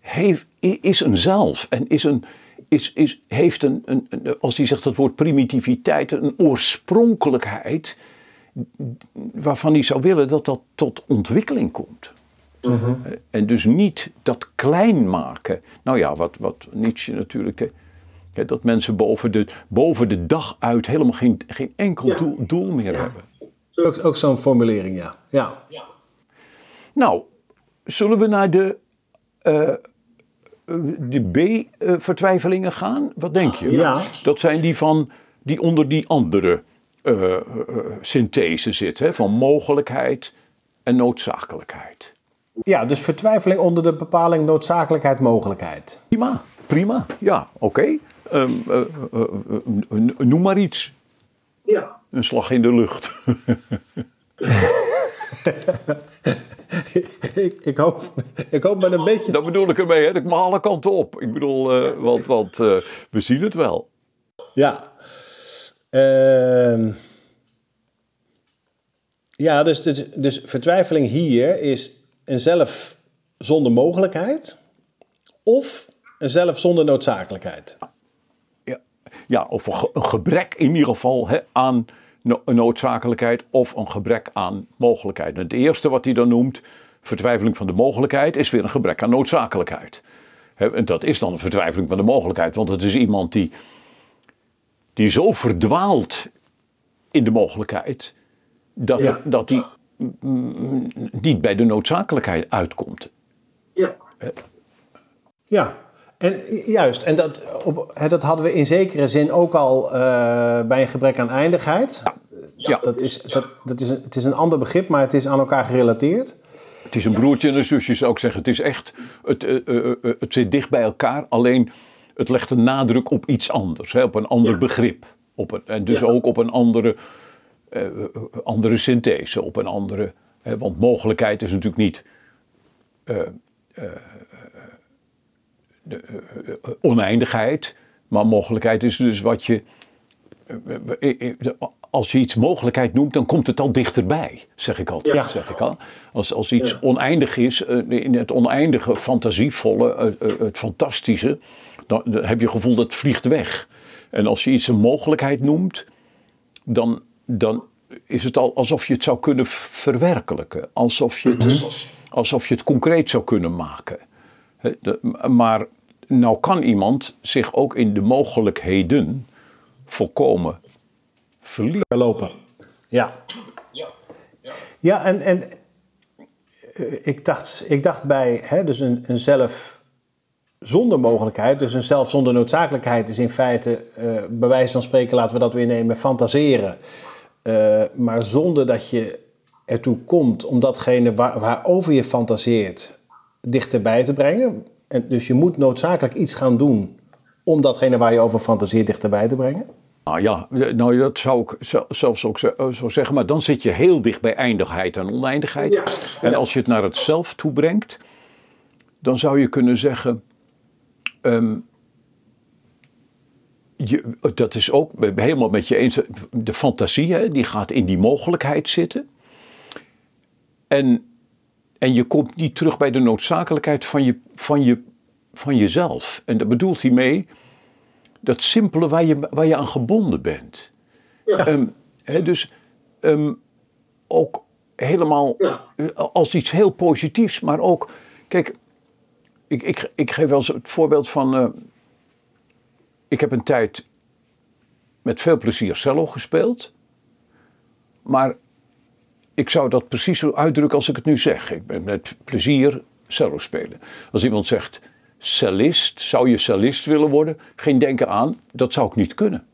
heeft, is een zelf en is een, is, is, heeft een, een, als hij zegt het woord primitiviteit, een oorspronkelijkheid waarvan hij zou willen dat dat tot ontwikkeling komt. En dus niet dat klein maken. Nou ja, wat, wat Nietzsche natuurlijk. hè, dat mensen boven de, boven de dag uit helemaal geen, geen enkel Ja. doel, doel meer hebben. Ook, ook zo'n formulering, ja. ja. Ja, Nou, zullen we naar de, eh, de B-vertwijfelingen gaan? Wat denk je? Ja. Dat zijn die van die onder die andere eh, eh, synthese zitten, hè, van mogelijkheid en noodzakelijkheid. Ja, dus vertwijfeling onder de bepaling noodzakelijkheid, mogelijkheid. Prima, prima. Ja, oké. Ehm, eh, eh, eh, eh, noem maar iets. Ja. Een slag in de lucht. ik, ik, hoop, ik hoop met een beetje... Daar bedoel ik ermee, hè. Dat mag alle kanten op. Ik bedoel, eh, want, want eh, we zien het wel. Ja. Ehm. ja, dus, dus, dus vertwijfeling hier is een zelf zonder mogelijkheid of een zelf zonder noodzakelijkheid. Ja, ja of een, ge- een gebrek in ieder geval hè, aan noodzakelijkheid of een gebrek aan mogelijkheid. En het eerste wat hij dan noemt, vertwijfeling van de mogelijkheid, is weer een gebrek aan noodzakelijkheid. En dat is dan een vertwijfeling van de mogelijkheid, want het is iemand die, die zo verdwaalt in de mogelijkheid, dat, Ja. dat hij niet bij de noodzakelijkheid uitkomt. Ja. Ja, en juist. En dat, op, dat hadden we in zekere zin ook al eh, bij een gebrek aan eindigheid. Ja. Dat is, dat, dat is het is een ander begrip, maar het is aan elkaar gerelateerd. Het is een broertje en een zusje, zou ik zeggen. Het is echt, het, eh, eh, het zit dicht bij elkaar, alleen het legt een nadruk op iets anders, hè, op een ander begrip. Op een, en dus Ja. ook op een andere, andere synthese, op een andere. Hè, want mogelijkheid is natuurlijk niet eh, eh, de, eh, eh, oneindigheid, maar mogelijkheid is dus wat je. eh, Als je iets mogelijkheid noemt, dan komt het al dichterbij, zeg ik altijd. Ja. Zeg ik al. Als, als iets Ja. oneindig is, in het oneindige, fantasievolle, het fantastische, dan, dan heb je het gevoel dat het vliegt weg. En als je iets een mogelijkheid noemt, dan, dan is het al alsof je het zou kunnen verwerkelijken. Alsof je het, alsof je het concreet zou kunnen maken. Maar nou kan iemand zich ook in de mogelijkheden volkomen verliezen. Lopen. Ja. Ja. Ja. Ja, en, en eh, ik, dacht, ik dacht bij hè, dus een, een zelf zonder mogelijkheid, dus een zelf zonder noodzakelijkheid is in feite, eh, bij wijze van spreken, laten we dat weer nemen, fantaseren. Eh, maar zonder dat je ertoe komt om datgene waar, waarover je fantaseert dichterbij te brengen. En dus je moet noodzakelijk iets gaan doen om datgene waar je over fantaseert dichterbij te brengen. Nou ja, nou, dat zou ik ze- zelfs ook zo zo zeggen, maar dan zit je heel dicht bij eindigheid en oneindigheid. Ja. En als je het naar het zelf toe brengt, dan zou je kunnen zeggen. ehm, je, dat is ook helemaal met je eens. De fantasie, hè, die gaat in die mogelijkheid zitten. En, en je komt niet terug bij de noodzakelijkheid van, je, van, je, van jezelf. En daar bedoelt hij mee dat simpele waar je, waar je aan gebonden bent. Ja. Ehm, dus ehm, ook helemaal Ja. eh, als iets heel positiefs, maar ook, kijk, ik, ik, ik geef wel eens het voorbeeld van, eh, ik heb een tijd met veel plezier cello gespeeld, maar ik zou dat precies zo uitdrukken als ik het nu zeg. Ik ben met plezier cello spelen. Als iemand zegt cellist, zou je cellist willen worden? Geen denken aan, dat zou ik niet kunnen.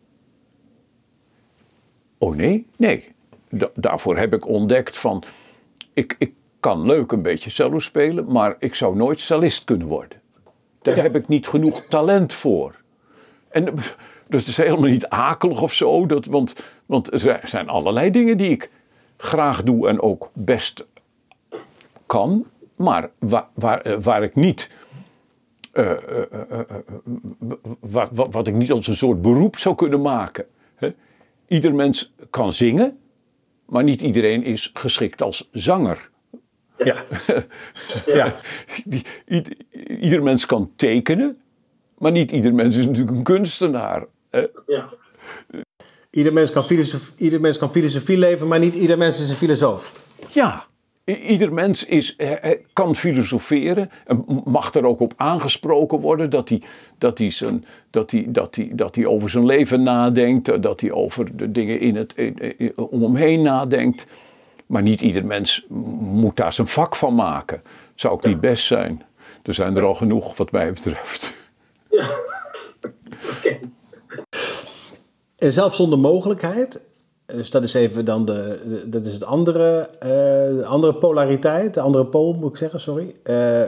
Oh nee? Nee. Da- daarvoor heb ik ontdekt van, ik, ik kan leuk een beetje cello spelen, maar ik zou nooit cellist kunnen worden. Daar heb ik niet genoeg talent voor. En dat is helemaal niet akelig of zo, dat, want, want er zijn allerlei dingen die ik graag doe en ook best kan, maar waar, waar, eh, waar ik niet. eh, eh, eh, eh, eh, wa- wa- wat ik niet als een soort beroep zou kunnen maken. Hè? Ieder mens kan zingen, maar niet iedereen is geschikt als zanger. Ja. ja. Ieder mens kan tekenen, maar niet ieder mens is natuurlijk een kunstenaar. hè? Ja. Ieder, mens kan filosofie, ieder mens kan filosofie leven, maar niet ieder mens is een filosoof. Ja, ieder mens is, kan filosoferen en mag er ook op aangesproken worden dat hij, dat hij, zijn, dat hij, dat hij, dat hij over zijn leven nadenkt, eh, dat hij over de dingen in het, om hem heen nadenkt. Maar niet ieder mens moet daar zijn vak van maken. Zou ook niet best zijn. Er zijn er al genoeg wat mij betreft. Oké. En zelfs zonder mogelijkheid, dus dat is even dan de, dat is het andere, eh, de andere polariteit, de andere pool moet ik zeggen, sorry. Eh,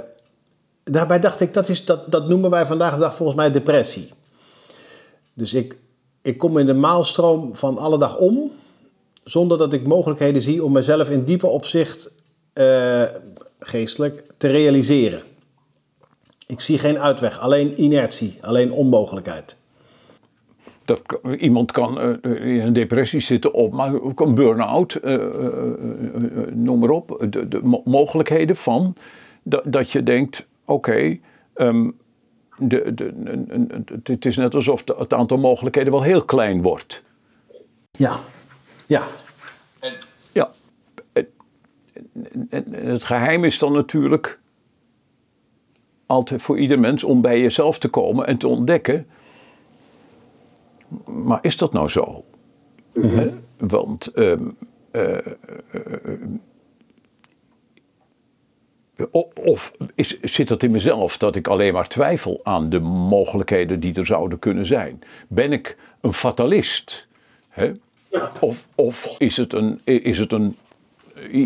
daarbij dacht ik, dat, is, dat, dat noemen wij vandaag de dag volgens mij depressie. Dus ik, ik kom in de maalstroom van alle dag om, zonder dat ik mogelijkheden zie om mezelf in diepe opzicht eh, geestelijk te realiseren. Ik zie geen uitweg, alleen inertie, alleen onmogelijkheid. Dat, kan- iemand kan eh, in een depressie zitten, of, maar ook een burn-out, eh, eh, eh, eh, noem maar op. De, de mo- mogelijkheden van dat, dat je denkt: oké, ehm, de, de, een- een- een- het is net alsof de- het aantal mogelijkheden wel heel klein wordt. Ja, ja, Ja. Het geheim is dan natuurlijk altijd voor ieder mens om bij jezelf te komen en te ontdekken. Maar is dat nou zo? Hè? Want ehm, eh, eh, eh, of is, zit dat in mezelf dat ik alleen maar twijfel aan de mogelijkheden die er zouden kunnen zijn? Ben ik een fatalist? Of, of is het een, is het een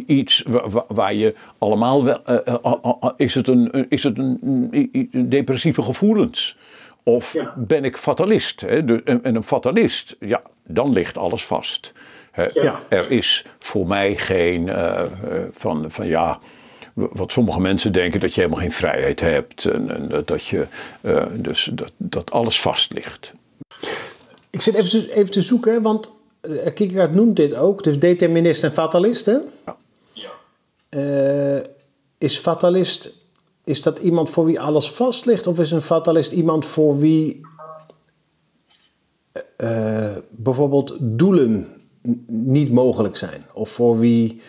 iets wa- wa- waar je allemaal wel. is het een, is het een depressieve gevoelens? Of Ja. ben ik fatalist? En, en een fatalist, ja, dan ligt alles vast. Ja. Er is voor mij geen eh, eh, van, van ja. Wat sommige mensen denken dat je helemaal geen vrijheid hebt. En, en dat- je eh, dus dat, dat alles vast ligt. Ik zit even te, even te zoeken, want Kierkegaard noemt dit ook. Dus determinist en fatalist, hè? Ja. Is fatalist, is dat iemand voor wie alles vast ligt? Of is een fatalist iemand voor wie eh, bijvoorbeeld doelen niet mogelijk zijn? Of voor wie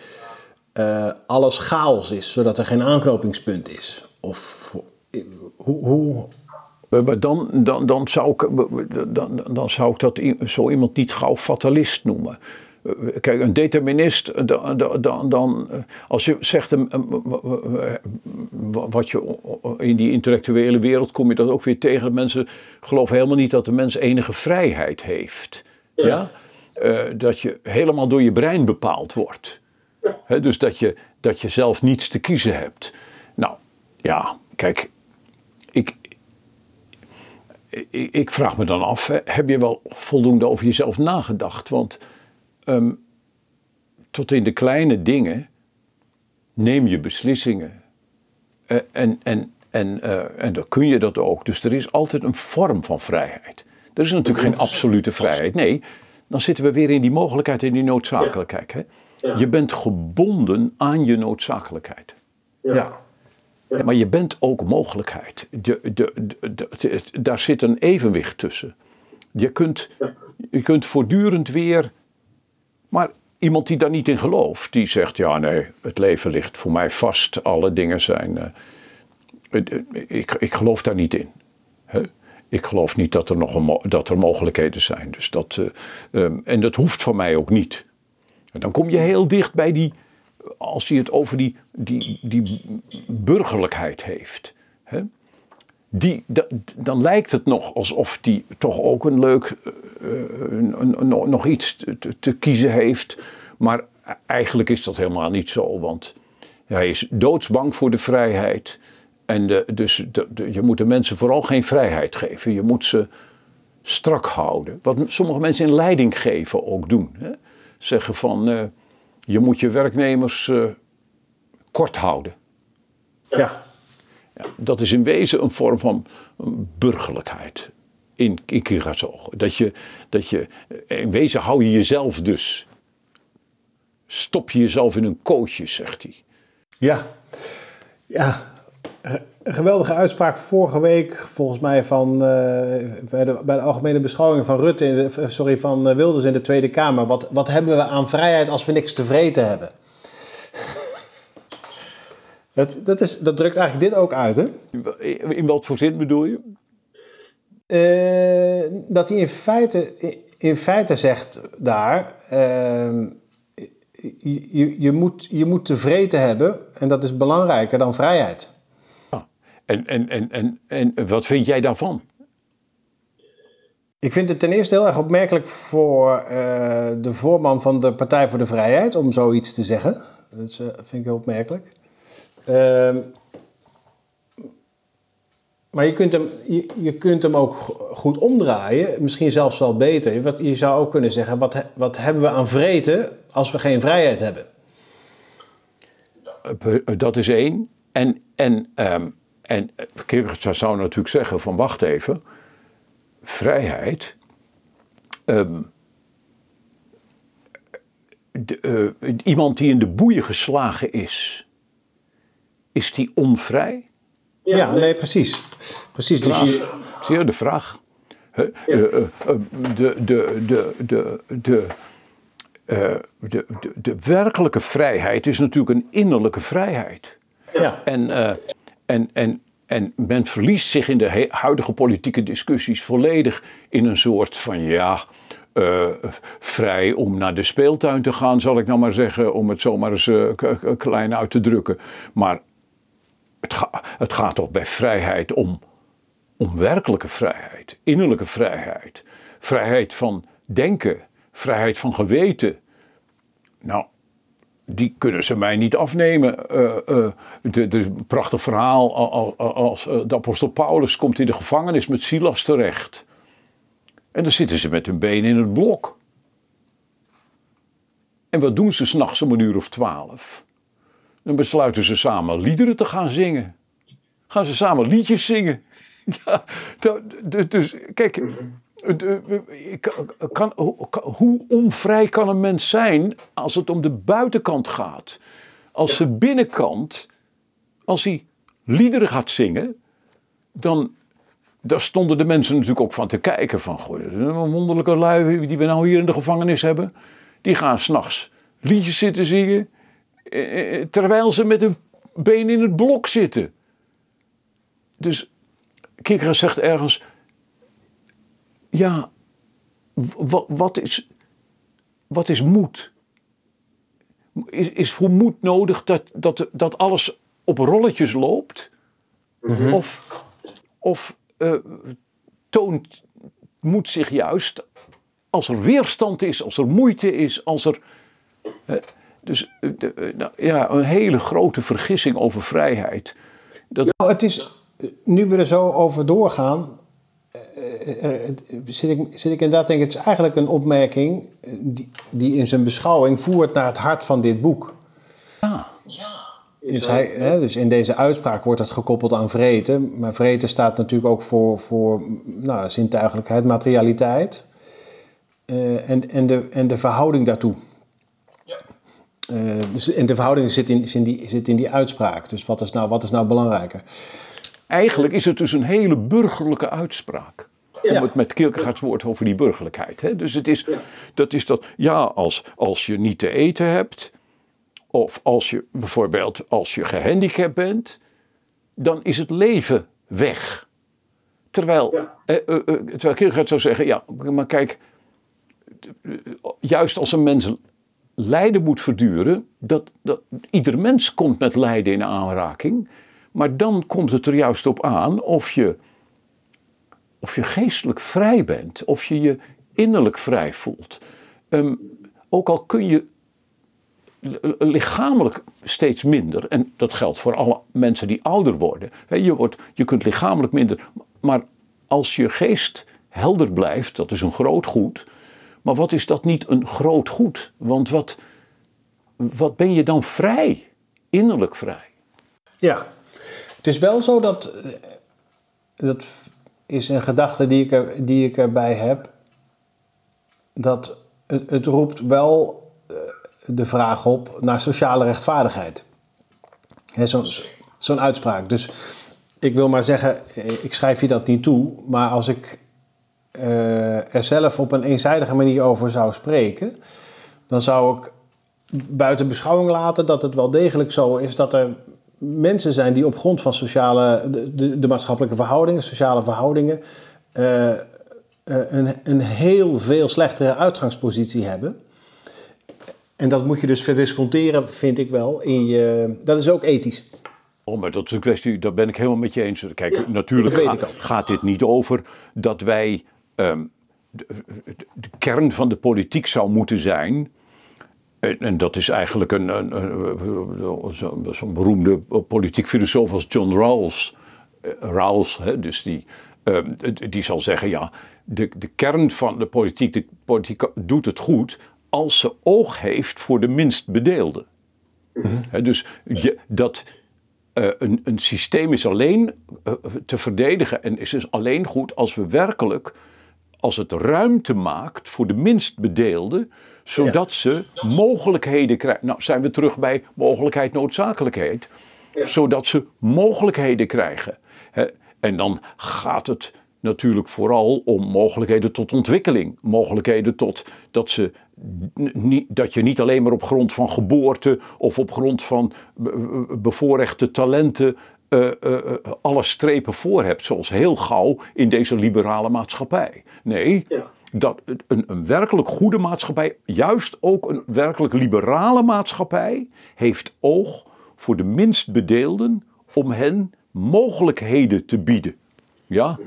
eh, alles chaos is, zodat er geen aanknopingspunt is? Of hoe, hoe, Maar dan, dan, dan, zou ik, dan, dan zou ik dat zo iemand niet gauw fatalist noemen. Eh, Kijk, een determinist, eh, dan, dan, dan, eh, als je zegt wat je in die intellectuele wereld kom je dat ook weer tegen. Mensen geloven helemaal niet dat de mens enige vrijheid heeft. Ja? Dat je helemaal door je brein bepaald wordt. Dus dat je, dat je zelf niets te kiezen hebt. Nou, ja, kijk, ik, ik, ik vraag me dan af, hè, heb je wel voldoende over jezelf nagedacht? Want ehm, tot in de kleine dingen neem je beslissingen. Eh, en, en, en, eh, en dan kun je dat ook. Dus er is altijd een vorm van vrijheid. Er is natuurlijk geen absolute vrijheid. Nee, dan zitten we weer in die mogelijkheid en die noodzakelijkheid. Hè? Ja. Je bent gebonden aan je noodzakelijkheid. ja. Maar je bent ook mogelijkheid. De, de, de, de- het- daar zit een evenwicht tussen. Je kunt, je kunt voortdurend weer. Maar iemand die daar niet in gelooft, die zegt: ja, nee, het leven ligt voor mij vast. Alle dingen zijn. eh, ik, ik geloof daar niet in. Ik geloof niet dat er nog een, dat er mogelijkheden zijn. Dus dat, eh, ehm, en dat hoeft van mij ook niet. En dan kom je heel dicht bij die, als hij het over die, die, die burgerlijkheid heeft. Hè? Die, da- dan lijkt het nog alsof die toch ook een leuk, eh, nog iets te, te- kiezen heeft. Maar eigenlijk is dat helemaal niet zo, want hij is doodsbang voor de vrijheid. En de, dus je moet de mensen vooral geen vrijheid geven. Je moet ze strak houden. Wat sommige mensen in leiding geven ook doen. Hè? Zeggen van, eh, je moet je werknemers eh, kort houden. ja. Ja, dat is in wezen een vorm van burgerlijkheid. In, in ogen. Dat je, dat je, eh, in wezen hou je jezelf dus. Stop je jezelf in een kootje, zegt hij. Ja, ja. Een geweldige uitspraak vorige week, volgens mij, van, eh, bij, de, algemene beschouwing van Rutte, in eh, sorry, van Wilders in de Tweede Kamer. Wat, wat hebben we aan vrijheid als we niks te vreten hebben? Dat, dat, is, dat drukt eigenlijk dit ook uit, hè? In wat voor zin bedoel je? Eh, dat hij in feite, in feite zegt daar, ehm, je, je, moet, je moet tevreden hebben en dat is belangrijker dan vrijheid. En, en, en, en, en wat vind jij daarvan? Ik vind het ten eerste heel erg opmerkelijk voor eh, de voorman van de Partij voor de Vrijheid om zoiets te zeggen. Dat is, eh, vind ik heel opmerkelijk. Ehm, maar je kunt, hem, je, kunt hem ook go- goed omdraaien, misschien zelfs wel beter. Je zou ook kunnen zeggen, wat, wat hebben we aan vreten als we geen vrijheid hebben? Eh, Dat is één. En, en, ehm, en Kierkegaard zou natuurlijk zeggen van wacht even. Vrijheid. ehm, eh, iemand die in de boeien geslagen is. Is die onvrij? Ja, nee, precies. Precies, dus je, Zie je de vraag? Hè? De, eh, eh, de, de, de, de, de, eh, de, werkelijke vrijheid is natuurlijk een innerlijke vrijheid. ja. En, eh, en, en, en men verliest zich in de huidige politieke discussies volledig in een soort van ja. eh, vrij om naar de speeltuin te gaan, zal ik nou maar zeggen, om het zomaar eens eh, k- klein uit te drukken. Maar het, het gaat toch bij vrijheid om, om werkelijke vrijheid, innerlijke vrijheid, vrijheid van denken, vrijheid van geweten. Nou, die kunnen ze mij niet afnemen. Eh, eh, de, de prachtig verhaal al- al- als eh, de apostel Paulus komt in de gevangenis met Silas terecht. En dan zitten ze met hun benen in het blok. En wat doen ze s'nachts om een uur of twaalf? Dan besluiten ze samen liederen te gaan zingen. Gaan ze samen liedjes zingen. Ja, dus kijk, kan, hoe onvrij kan een mens zijn als het om de buitenkant gaat? Als de binnenkant, als hij liederen gaat zingen, dan daar stonden de mensen natuurlijk ook van te kijken. Van, goh, een wonderlijke lui die we nou hier in de gevangenis hebben. Die gaan s'nachts liedjes zitten zingen. Eh, eh, Terwijl ze met hun been in het blok zitten. Dus Kierkegaard zegt ergens... Ja, wat is, wat is moed? Is, is voor moed nodig dat, dat, dat alles op rolletjes loopt? Of, of eh, toont moed zich juist als er weerstand is, als er moeite is, als er. Dus eh, de- eh, nou, ja, een hele grote vergissing over vrijheid. Dat, Nou, het is, nu we er zo over doorgaan, eh, eh, eh, zit, ik, zit ik inderdaad denk ik, het is eigenlijk een opmerking eh, die, die in zijn beschouwing voert naar het hart van dit boek. Ja. Dus, hij, hè, dus in deze uitspraak wordt het gekoppeld aan vreten. Maar vreten staat natuurlijk ook voor, voor nou, zintuigelijkheid, materialiteit. Eh, en, en, de, en de verhouding daartoe. Eh, dus, en de verhouding zit in, zit in, die, zit in die uitspraak. Dus wat is nou, wat is nou belangrijker? eigenlijk is het dus een hele burgerlijke uitspraak. Ja. Om het met Kierkegaards woord over die burgerlijkheid. Hè? Dus het is, dat is dat, ja, als, als je niet te eten hebt, of als je bijvoorbeeld als je gehandicapt bent, dan is het leven weg. Terwijl, Ja. eh, eh, eh, terwijl Kierkegaard zou zeggen, ja, maar kijk, juist als een mens lijden moet verduren, dat, dat, ieder mens komt met lijden in aanraking, maar dan komt het er juist op aan of je, of je geestelijk vrij bent, of je je innerlijk vrij voelt. Ehm, ook al kun je li- lichamelijk steeds minder, en dat geldt voor alle mensen die ouder worden. Je, wordt, je kunt lichamelijk minder, maar als je geest helder blijft, dat is een groot goed. Maar wat is dat niet een groot goed? Want wat, wat ben je dan vrij? Innerlijk vrij. Ja, het is wel zo dat. eh, Dat is een gedachte die ik, die ik erbij heb. Dat het, het roept wel eh, de vraag op naar sociale rechtvaardigheid. Zo'n zo'n uitspraak. Dus ik wil maar zeggen, eh, ik schrijf je dat niet toe. Maar als ik eh, er zelf op een eenzijdige manier over zou spreken. dan zou ik buiten beschouwing laten dat het wel degelijk zo is dat er mensen zijn die op grond van sociale, de, de, de maatschappelijke verhoudingen, sociale verhoudingen, eh, eh, een, een heel veel slechtere uitgangspositie hebben. En dat moet je dus verdisconteren, vind ik wel. In je, dat is ook ethisch. Oh, maar dat is een kwestie, daar ben ik helemaal met je eens. Kijk, natuurlijk ga- gaat dit niet over dat wij. Ehm, de, de- de kern van de politiek zou moeten zijn. En, en dat is eigenlijk een, een, een- zo'n beroemde politiek filosoof als John Rawls. eh, Rawls, hè, dus die, ehm, die zal zeggen: ja, de, de kern van de politiek, de politiek doet het goed als ze oog heeft voor de minst bedeelde. Hè, dus je, dat, eh, een, een systeem is alleen eh, te verdedigen en is dus alleen goed als we werkelijk, als het ruimte maakt voor de minst bedeelden, zodat ze mogelijkheden krijgen. Nou, zijn we terug bij mogelijkheid, noodzakelijkheid. Zodat ze mogelijkheden krijgen. En dan gaat het natuurlijk vooral om mogelijkheden tot ontwikkeling. Mogelijkheden tot dat, ze, niet, dat je niet alleen maar op grond van geboorte of op grond van be- be- bevoorrechte talenten eh, alle strepen voor hebt, zoals heel gauw in deze liberale maatschappij. Nee, Ja. dat een, een werkelijk goede maatschappij, juist ook een werkelijk liberale maatschappij, heeft oog voor de minst bedeelden, om hen mogelijkheden te bieden. Ja?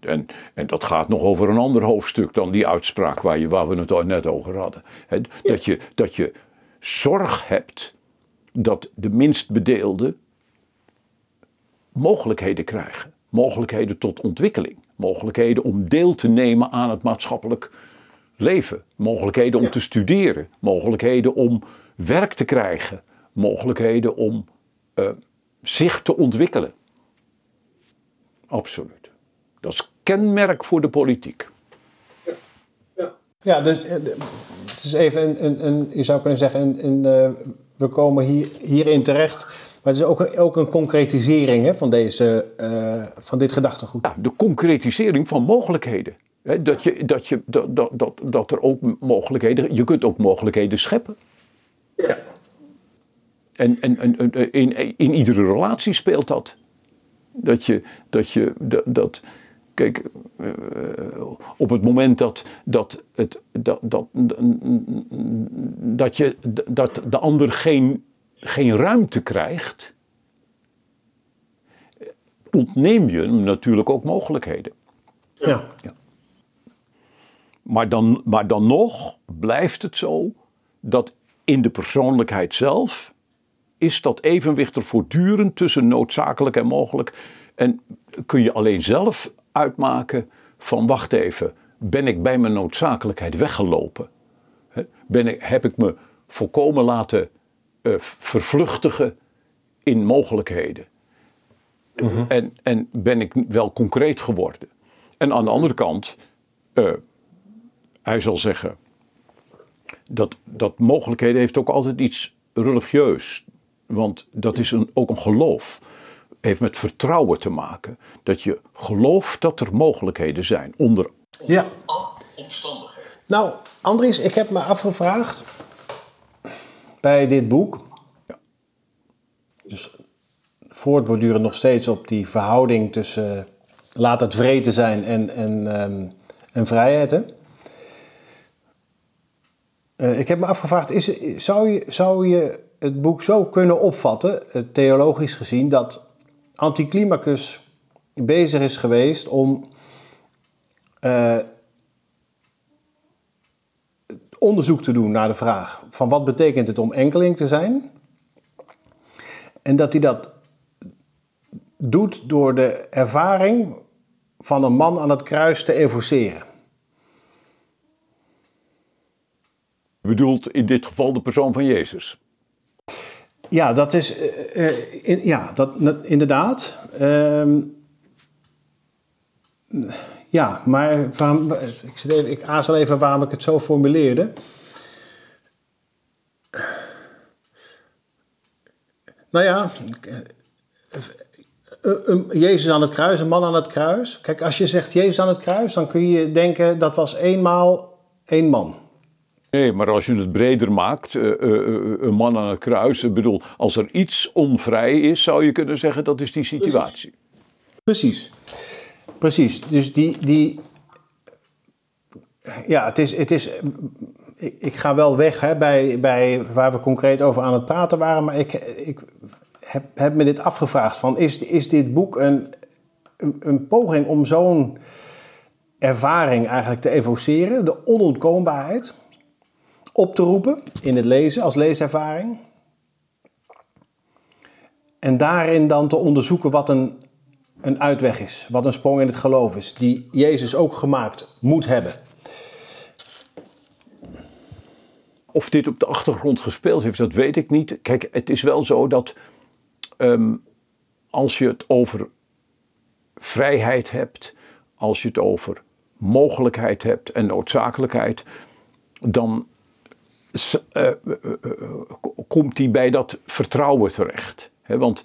En, en dat gaat nog over een ander hoofdstuk dan die uitspraak waar, je, waar we het al net over hadden. Dat, je, dat je zorg hebt dat de minst bedeelden mogelijkheden krijgen. Mogelijkheden tot ontwikkeling. Mogelijkheden om deel te nemen aan het maatschappelijk leven. Mogelijkheden om te studeren. Mogelijkheden om werk te krijgen. Mogelijkheden om eh, zich te ontwikkelen. Absoluut. Dat is kenmerk voor de politiek. Ja, dus eh, het is even een, een, een je zou kunnen zeggen, een, een, eh, we komen hier, hierin terecht. Maar het is ook, een- ook een concretisering hè, van, deze, eh, van dit gedachtegoed. Ja, de concretisering van mogelijkheden. Dat, je, dat, je, dat, dat, dat, dat er ook mogelijkheden, je kunt ook mogelijkheden scheppen. Ja. En, en, en in, in iedere relatie speelt dat. Dat je, dat je, dat, dat kijk, eh, op het moment dat, dat, het, dat, dat, dat, je, dat de ander geen, geen ruimte krijgt, ontneem je hem natuurlijk ook mogelijkheden. Ja. Maar dan, maar dan nog blijft het zo dat in de persoonlijkheid zelf is dat evenwicht er voortdurend tussen noodzakelijk en mogelijk. En kun je alleen zelf uitmaken van wacht even, ben ik bij mijn noodzakelijkheid weggelopen? Ben ik, heb ik me volkomen laten vervluchtigen in mogelijkheden? En, en ben ik wel concreet geworden? En aan de andere kant, eh, hij zal zeggen dat, dat mogelijkheden heeft ook altijd iets religieus. Want dat is een, ook een geloof. Heeft met vertrouwen te maken. Dat je gelooft dat er mogelijkheden zijn. Onder ja. alle omstandigheden. Nou, Andries, ik heb me afgevraagd bij dit boek. Dus voortborduren nog steeds op die verhouding tussen laat het vreten zijn en, en, ehm, en vrijheid. Hè? Eh, ik heb me afgevraagd, is, zou, je, zou je het boek zo kunnen opvatten, eh, theologisch gezien, dat Anticlimacus bezig is geweest om eh, onderzoek te doen naar de vraag van wat betekent het om enkeling te zijn? En dat hij dat doet door de ervaring van een man aan het kruis te evoceren. bedoelt in dit geval de persoon van Jezus. Ja, dat is. eh, eh, in- ja, dat, inderdaad. Ehm, ja, maar waarom, ik, zit even, ik aarzel even waarom ik het zo formuleerde. Nou ja, eh, eh, Jezus aan het kruis, een man aan het kruis. Kijk, als je zegt Jezus aan het kruis, dan kun je denken dat was eenmaal één man. Nee, maar als je het breder maakt, eh, een man aan het kruis, ik bedoel, als er iets onvrij is, zou je kunnen zeggen dat is die situatie. Precies. Precies. Dus die. die ja, het is. Het is ik, ik ga wel weg hè, bij, bij waar we concreet over aan het praten waren, maar ik, ik heb, heb me dit afgevraagd: van, is, is dit boek een, een, een poging om zo'n ervaring eigenlijk te evoceren, de onontkoombaarheid, op te roepen in het lezen als leeservaring? En daarin dan te onderzoeken wat een, een uitweg is, wat een sprong in het geloof is, die Jezus ook gemaakt moet hebben. Of dit op de achtergrond gespeeld heeft, dat weet ik niet. Kijk, het is wel zo dat ehm, als je het over vrijheid hebt, als je het over mogelijkheid hebt en noodzakelijkheid, dan eh, eh, eh, komt die bij dat vertrouwen terecht. Want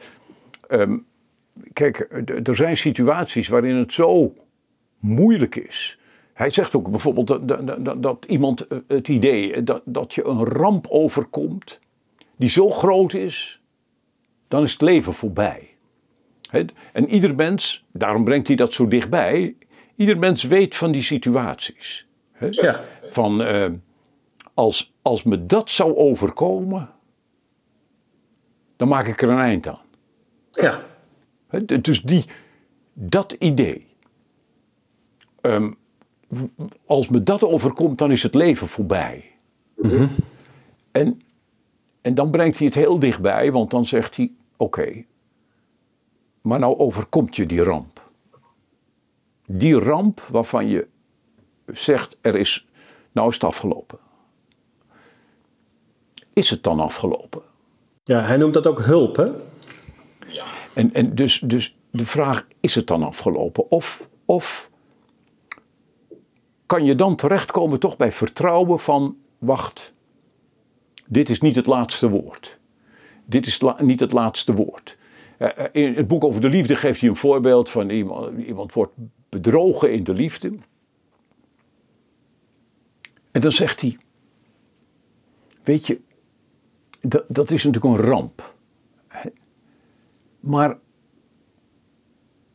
ehm, kijk, er zijn situaties waarin het zo moeilijk is. Hij zegt ook bijvoorbeeld dat, dat, dat, dat iemand eh, het idee dat, dat je een ramp overkomt die zo groot is, dan is het leven voorbij. En ieder mens, daarom brengt hij dat zo dichtbij, ieder mens weet van die situaties. Ja. Van eh, als, als me dat zou overkomen, dan maak ik er een eind aan. Ja. Dus die, dat idee. Ehm, als me dat overkomt, dan is het leven voorbij. En, en dan brengt hij het heel dichtbij, want dan zegt hij: Oké, maar nou overkomt je die ramp. Die ramp waarvan je zegt: Er is, nou is het afgelopen. Is het dan afgelopen? ja, hij noemt dat ook hulp, hè? En, en dus, dus de vraag, is het dan afgelopen? Of, of kan je dan terechtkomen toch bij vertrouwen van, wacht, dit is niet het laatste woord. Dit is niet het laatste woord. Eh, eh, In het boek over de liefde geeft hij een voorbeeld van iemand, iemand wordt bedrogen in de liefde. En dan zegt hij, weet je, dat, dat is natuurlijk een ramp. Maar,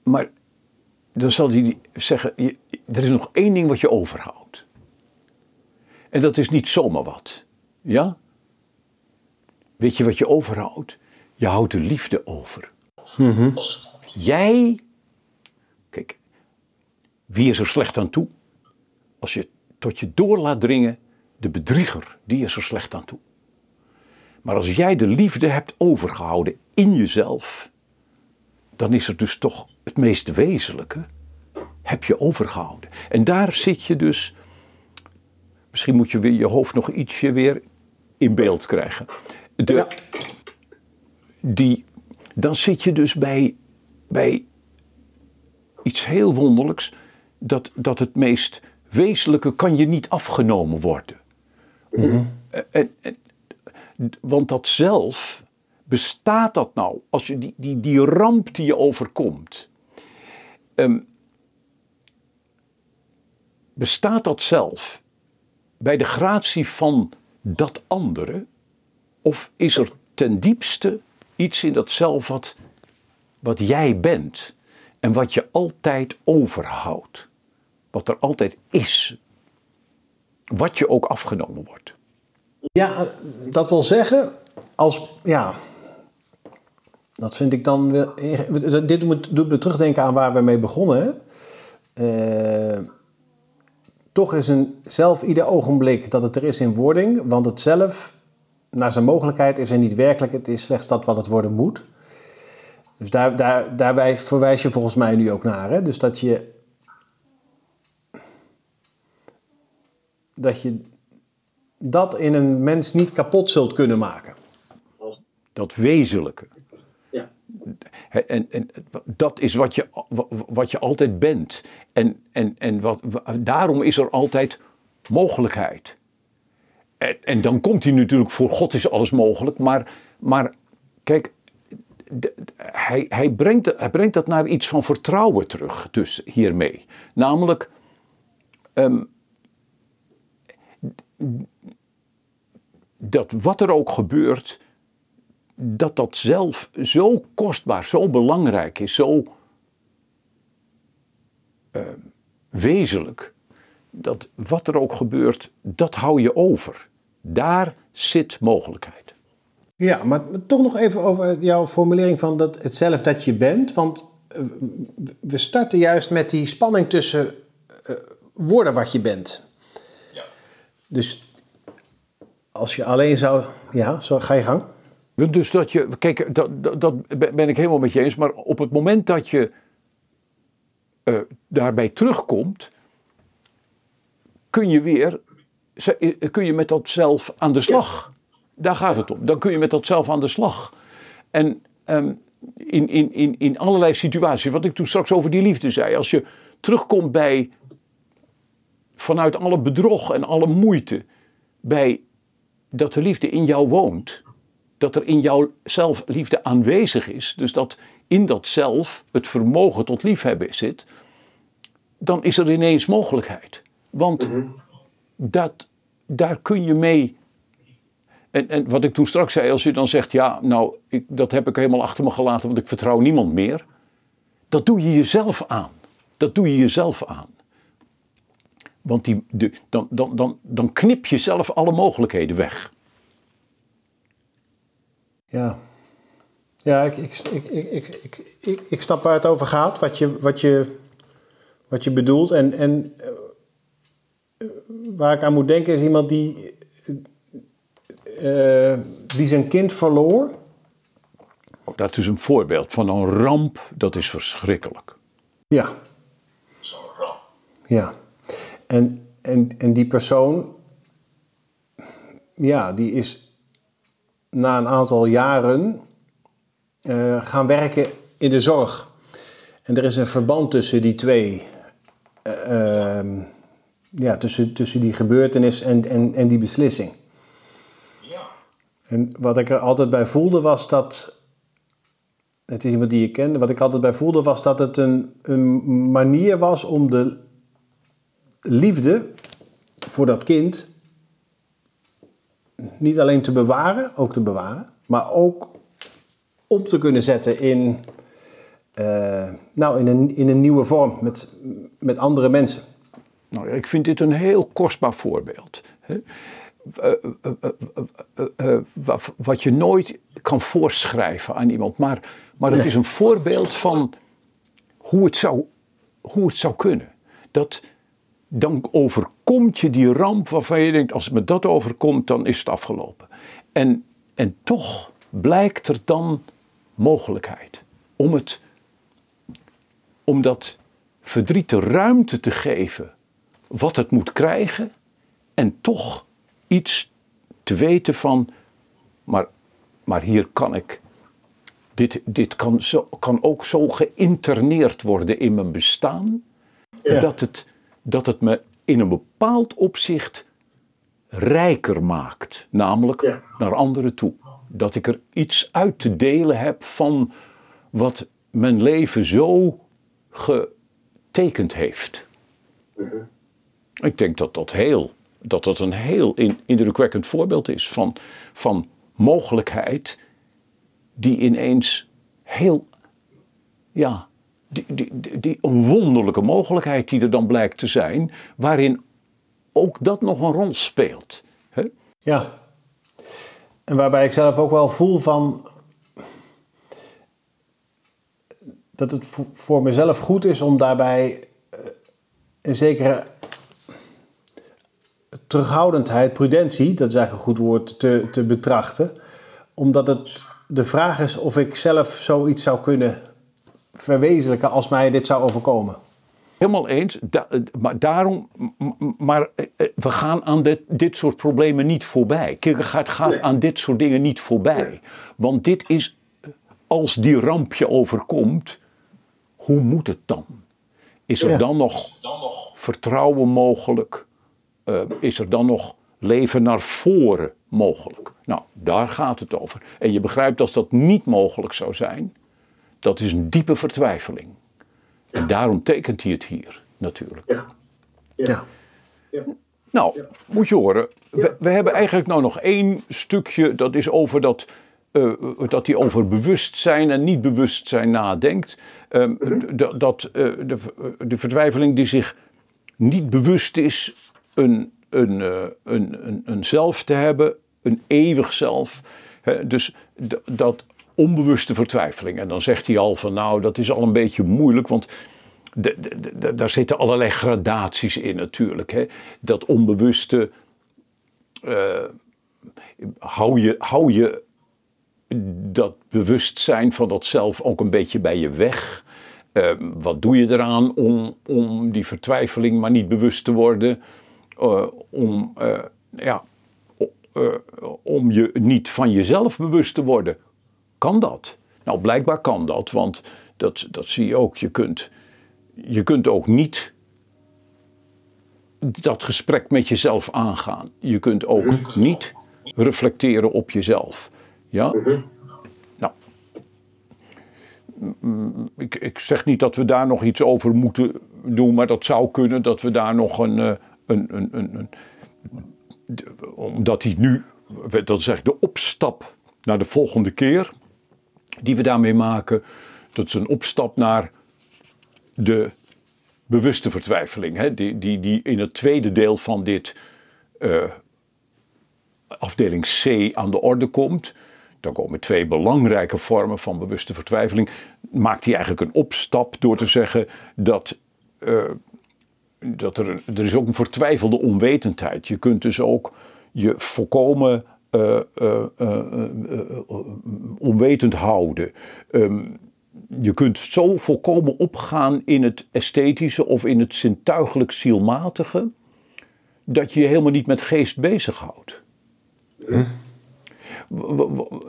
maar dan zal hij zeggen, je- er is nog één ding wat je overhoudt. En dat is niet zomaar wat. Ja? Weet je wat je overhoudt? Je houdt de liefde over. Jij, kijk, wie is er slecht aan toe? Als je tot je door laat dringen, de bedrieger, die is er slecht aan toe. Maar als jij de liefde hebt overgehouden in jezelf, dan is er dus toch het meest wezenlijke, heb je overgehouden. En daar zit je dus, misschien moet je weer je hoofd nog ietsje weer in beeld krijgen. De, Ja. die, dan zit je dus bij, bij iets heel wonderlijks, dat, dat het meest wezenlijke kan je niet afgenomen worden. En, en, want dat zelf, bestaat dat nou? Als je die, die, die ramp die je overkomt, ehm, bestaat dat zelf bij de gratie van dat andere? Of is er ten diepste iets in dat zelf wat, wat jij bent en wat je altijd overhoudt? Wat er altijd is, wat je ook afgenomen wordt. Ja, dat wil zeggen, als, ja, dat vind ik dan weer, dit moet, doet me terugdenken aan waar we mee begonnen. Eh, toch is een zelf ieder ogenblik dat het er is in wording, want het zelf, naar zijn mogelijkheid, is er niet werkelijk, het is slechts dat wat het worden moet. Dus daar, daar, daarbij verwijs je volgens mij nu ook naar. Hè? Dus dat je, dat je dat in een mens niet kapot zult kunnen maken. Dat wezenlijke. En, en dat is wat je, wa- wat je altijd bent. En, en, en wat, wa- daarom is er altijd mogelijkheid. En, en dan komt hij natuurlijk, voor God is alles mogelijk. Maar, maar kijk, hij, hij, brengt, hij brengt dat naar iets van vertrouwen terug, dus hiermee. Namelijk, ehm, dat wat er ook gebeurt, dat dat zelf zo kostbaar, zo belangrijk is, zo eh, wezenlijk, dat wat er ook gebeurt, dat hou je over. Daar zit mogelijkheid. Ja, maar toch nog even over jouw formulering van dat, het zelf dat je bent. Want eh, we starten juist met die spanning tussen eh, worden wat je bent. Ja. Dus als je alleen zou... Ja, zo ga je gang. Dus dat je, kijk, dat, dat, dat ben ik helemaal met je eens, maar op het moment dat je eh, daarbij terugkomt, kun je weer, ze- kun je met dat zelf aan de slag. Daar gaat het om. Dan kun je met dat zelf aan de slag. En ehm, in, in, in, in allerlei situaties, wat ik toen straks over die liefde zei, als je terugkomt bij, vanuit alle bedrog en alle moeite, bij dat de liefde in jou woont, dat er in jou zelf liefde aanwezig is, dus dat in dat zelf het vermogen tot liefhebben zit, dan is er ineens mogelijkheid. Want dat, daar kun je mee. En, en wat ik toen straks zei, als je dan zegt, ja, nou, ik, dat heb ik helemaal achter me gelaten, want ik vertrouw niemand meer. Dat doe je jezelf aan. Dat doe je jezelf aan. Want die, de, dan, dan, dan, dan knip je zelf alle mogelijkheden weg. Ja, ja ik, ik, ik, ik, ik, snap waar het over gaat, wat je, wat je, wat je bedoelt. En, en eh, waar ik aan moet denken is iemand die, uh, die zijn kind verloor. Oh, dat is een voorbeeld van een ramp, dat is verschrikkelijk. Ja. Zo'n ramp. Ja. En, en, en die persoon, ja, die is na een aantal jaren eh, gaan werken in de zorg. En er is een verband tussen die twee. eh, ehm, ja, tussen, tussen die gebeurtenis en, en, en die beslissing. Ja, En wat ik er altijd bij voelde was dat. Het is iemand die je kende. Wat ik altijd bij voelde was dat het een, een manier was om de liefde voor dat kind niet alleen te bewaren, ook te bewaren, maar ook om te kunnen zetten in, eh, nou, in, een, in een nieuwe vorm met, met andere mensen. Nou, ja, ik vind dit een heel kostbaar voorbeeld. hè. Eh, eh, wa- Wat je nooit kan voorschrijven aan iemand, maar, maar het is een voorbeeld van hoe het zou, hoe het zou kunnen. Dat dan overkomt je die ramp waarvan je denkt, als het me dat overkomt, dan is het afgelopen. En, en toch blijkt er dan mogelijkheid om, het, om dat verdriet de ruimte te geven wat het moet krijgen en toch iets te weten van, maar, maar hier kan ik, dit, dit kan, zo, kan ook zo geïnterneerd worden in mijn bestaan, Ja. dat, het, dat het me in een bepaald opzicht rijker maakt, namelijk Ja. naar anderen toe. Dat ik er iets uit te delen heb van wat mijn leven zo getekend heeft. Ik denk dat dat, heel, dat, dat een heel in- indrukwekkend voorbeeld is van, van mogelijkheid die ineens heel, ja, die, die, die, die een wonderlijke mogelijkheid die er dan blijkt te zijn, waarin ook dat nog een rol speelt. Hè? Ja. En waarbij ik zelf ook wel voel van. dat het voor- voor mezelf goed is om daarbij eh, een zekere terughoudendheid, prudentie, dat is eigenlijk een goed woord, te, te betrachten. Omdat het de vraag is of ik zelf zoiets zou kunnen verwezenlijken als mij dit zou overkomen. Helemaal eens. Da- eh, maar daarom, maar eh, eh, we gaan aan dit, dit soort problemen niet voorbij. Kierkegaard gaat Nee. aan dit soort dingen niet voorbij. Want dit is, als die ramp je overkomt, hoe moet het dan? Is er Ja. dan nog dan nog vertrouwen mogelijk? Eh, is er dan nog leven naar voren mogelijk? Nou, daar gaat het over. En je begrijpt als dat niet mogelijk zou zijn, dat is een diepe vertwijfeling. En daarom tekent hij het hier natuurlijk. Ja. Ja. Ja. Nou, moet je horen, we, we hebben eigenlijk nou nog één stukje, dat is over dat, eh, dat hij over bewustzijn en niet bewustzijn nadenkt. Ehm, d- dat eh, de, de vertwijfeling die zich niet bewust is een, een, eh, een, een, een zelf te hebben, een eeuwig zelf. Hè, dus dat onbewuste vertwijfeling. En dan zegt hij al van nou, dat is al een beetje moeilijk, want de- daar zitten allerlei gradaties in natuurlijk. Hè. Dat onbewuste, eh, hou, je, hou je dat bewustzijn van dat zelf ook een beetje bij je weg. Eh, wat doe je eraan om, om die vertwijfeling maar niet bewust te worden? Eh, om, eh, ja, om je niet van jezelf bewust te worden. Kan dat? Nou, blijkbaar kan dat, want dat, dat zie je ook. Je kunt, je kunt ook niet dat gesprek met jezelf aangaan. Je kunt ook niet reflecteren op jezelf. Ja? Nou, mm, ik, ik zeg niet dat we daar nog iets over moeten doen, maar dat zou kunnen dat we daar nog een. eh, een, een, een, een omdat hij nu, dat is eigenlijk de opstap naar de volgende keer die we daarmee maken, dat is een opstap naar de bewuste vertwijfeling, hè, die, die, die in het tweede deel van dit eh, afdeling C aan de orde komt. Dan komen twee belangrijke vormen van bewuste vertwijfeling. Maakt hij eigenlijk een opstap door te zeggen dat, eh, dat er, er is ook een vertwijfelde onwetendheid. Je kunt dus ook je eh, onwetend houden. Ehm, je kunt zo volkomen opgaan in het esthetische of in het zintuigelijk zielmatige, dat je je helemaal niet met geest bezighoudt.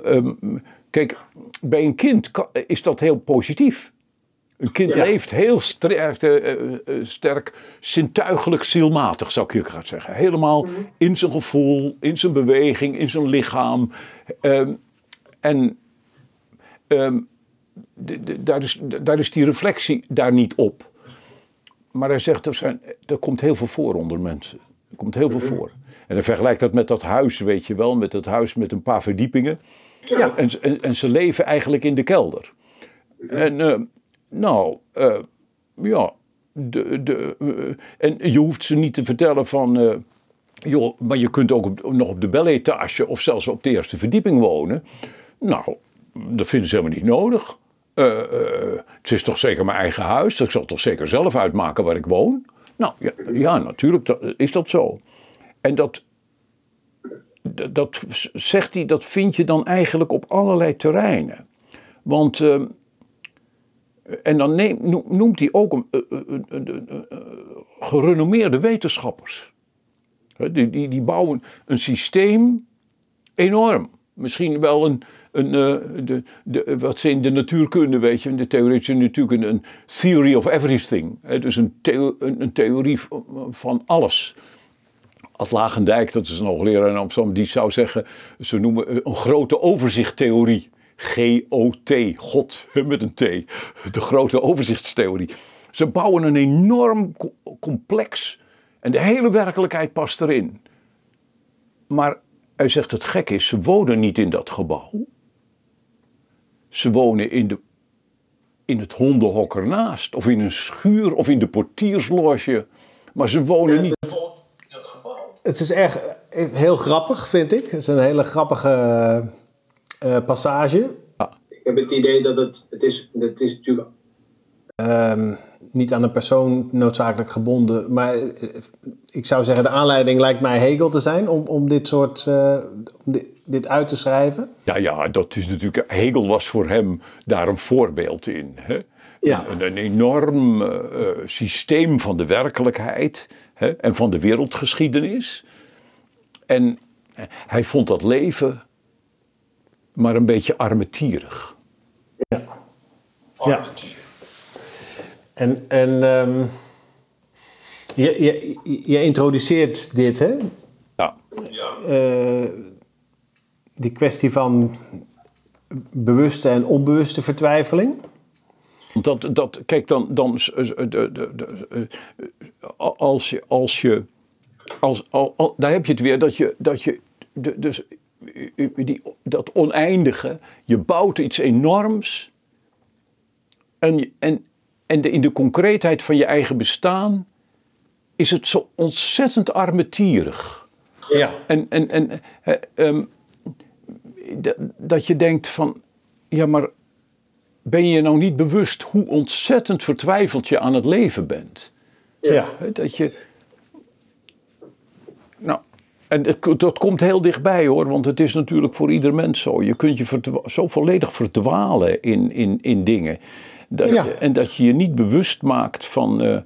Ehm, kijk, bij een kind is dat heel positief. Een kind Ja. leeft heel sterk, eh, eh, eh, sterk zintuigelijk zielmatig, zou ik je graag zeggen. Helemaal in zijn gevoel, in zijn beweging, in zijn lichaam. Ehm, en ehm, de- de- daar, is, daar is die reflectie daar niet op. Maar hij zegt, er, zijn, er komt heel veel voor onder mensen. Er komt heel veel voor. En hij vergelijkt dat met dat huis, weet je wel. Met dat huis met een paar verdiepingen. Ja. En, en, en ze leven eigenlijk in de kelder. En eh, nou, eh, ja. De, de, eh, en je hoeft ze niet te vertellen van... eh, joh, maar je kunt ook nog op de beletage of zelfs op de eerste verdieping wonen. Nou, dat vinden ze helemaal niet nodig. Het is toch zeker mijn eigen huis. Ik zal toch zeker zelf uitmaken waar ik woon. Nou ja, ja natuurlijk dat, is dat zo. En dat, dat, dat zegt hij, dat vind je dan eigenlijk op allerlei terreinen. Want, eh, en dan noemt hij ook een, gerenommeerde wetenschappers. Die, die, die bouwen een systeem enorm. Misschien wel een, een eh, de, de, wat ze in de natuurkunde, weet je, in de theoretische natuurkunde, een theory of everything. Dus een, een, theorie van, van alles. Ad Lagendijk, dat is een hoogleraar in Amsterdam, die zou zeggen, ze noemen eh, een grote overzichttheorie. G-O-T, God met een T. De grote overzichtstheorie. Ze bouwen een enorm co- complex en de hele werkelijkheid past erin. Maar hij zegt het gek is, ze wonen niet in dat gebouw. Ze wonen in, de, in het hondenhok ernaast, of in een schuur, of in de portiersloge. Maar ze wonen niet. Het gebouw. Het is echt heel grappig, vind ik. Het is een hele grappige eh, passage. Ik heb het idee dat het, het is, het is natuurlijk Ehm, niet aan een persoon noodzakelijk gebonden. Maar eh, ik zou zeggen, de aanleiding lijkt mij Hegel te zijn om, om dit soort eh, om dit, dit uit te schrijven. Ja, ja, dat is natuurlijk. Hegel was voor hem daar een voorbeeld in. Hè? Ja. Een, een enorm systeem van de werkelijkheid hè? en van de wereldgeschiedenis. En hij vond dat leven maar een beetje armetierig. Armentier. En, en ehm, je, je, je introduceert dit, hè? Ja, Ja. Eh, die kwestie van bewuste en onbewuste vertwijfeling. Dat, dat, kijk, dan, dan s- s- de, de, de, als je, als je, als, al, al- daar heb je het weer, dat je, dat je, de, dus die, dat oneindige, je bouwt iets enorms en, en, en de, in de concreetheid van je eigen bestaan is het zo ontzettend armetierig. Ja. En, en, en eh, ehm, dat je denkt van, ja maar ben je nou niet bewust hoe ontzettend vertwijfeld je aan het leven bent? ja. Dat je, en het- dat komt heel dichtbij hoor, want het is natuurlijk voor ieder mens zo. Je kunt je zo volledig verdwalen in, in, in dingen. Dat Ja. en dat je je niet bewust maakt van, eh,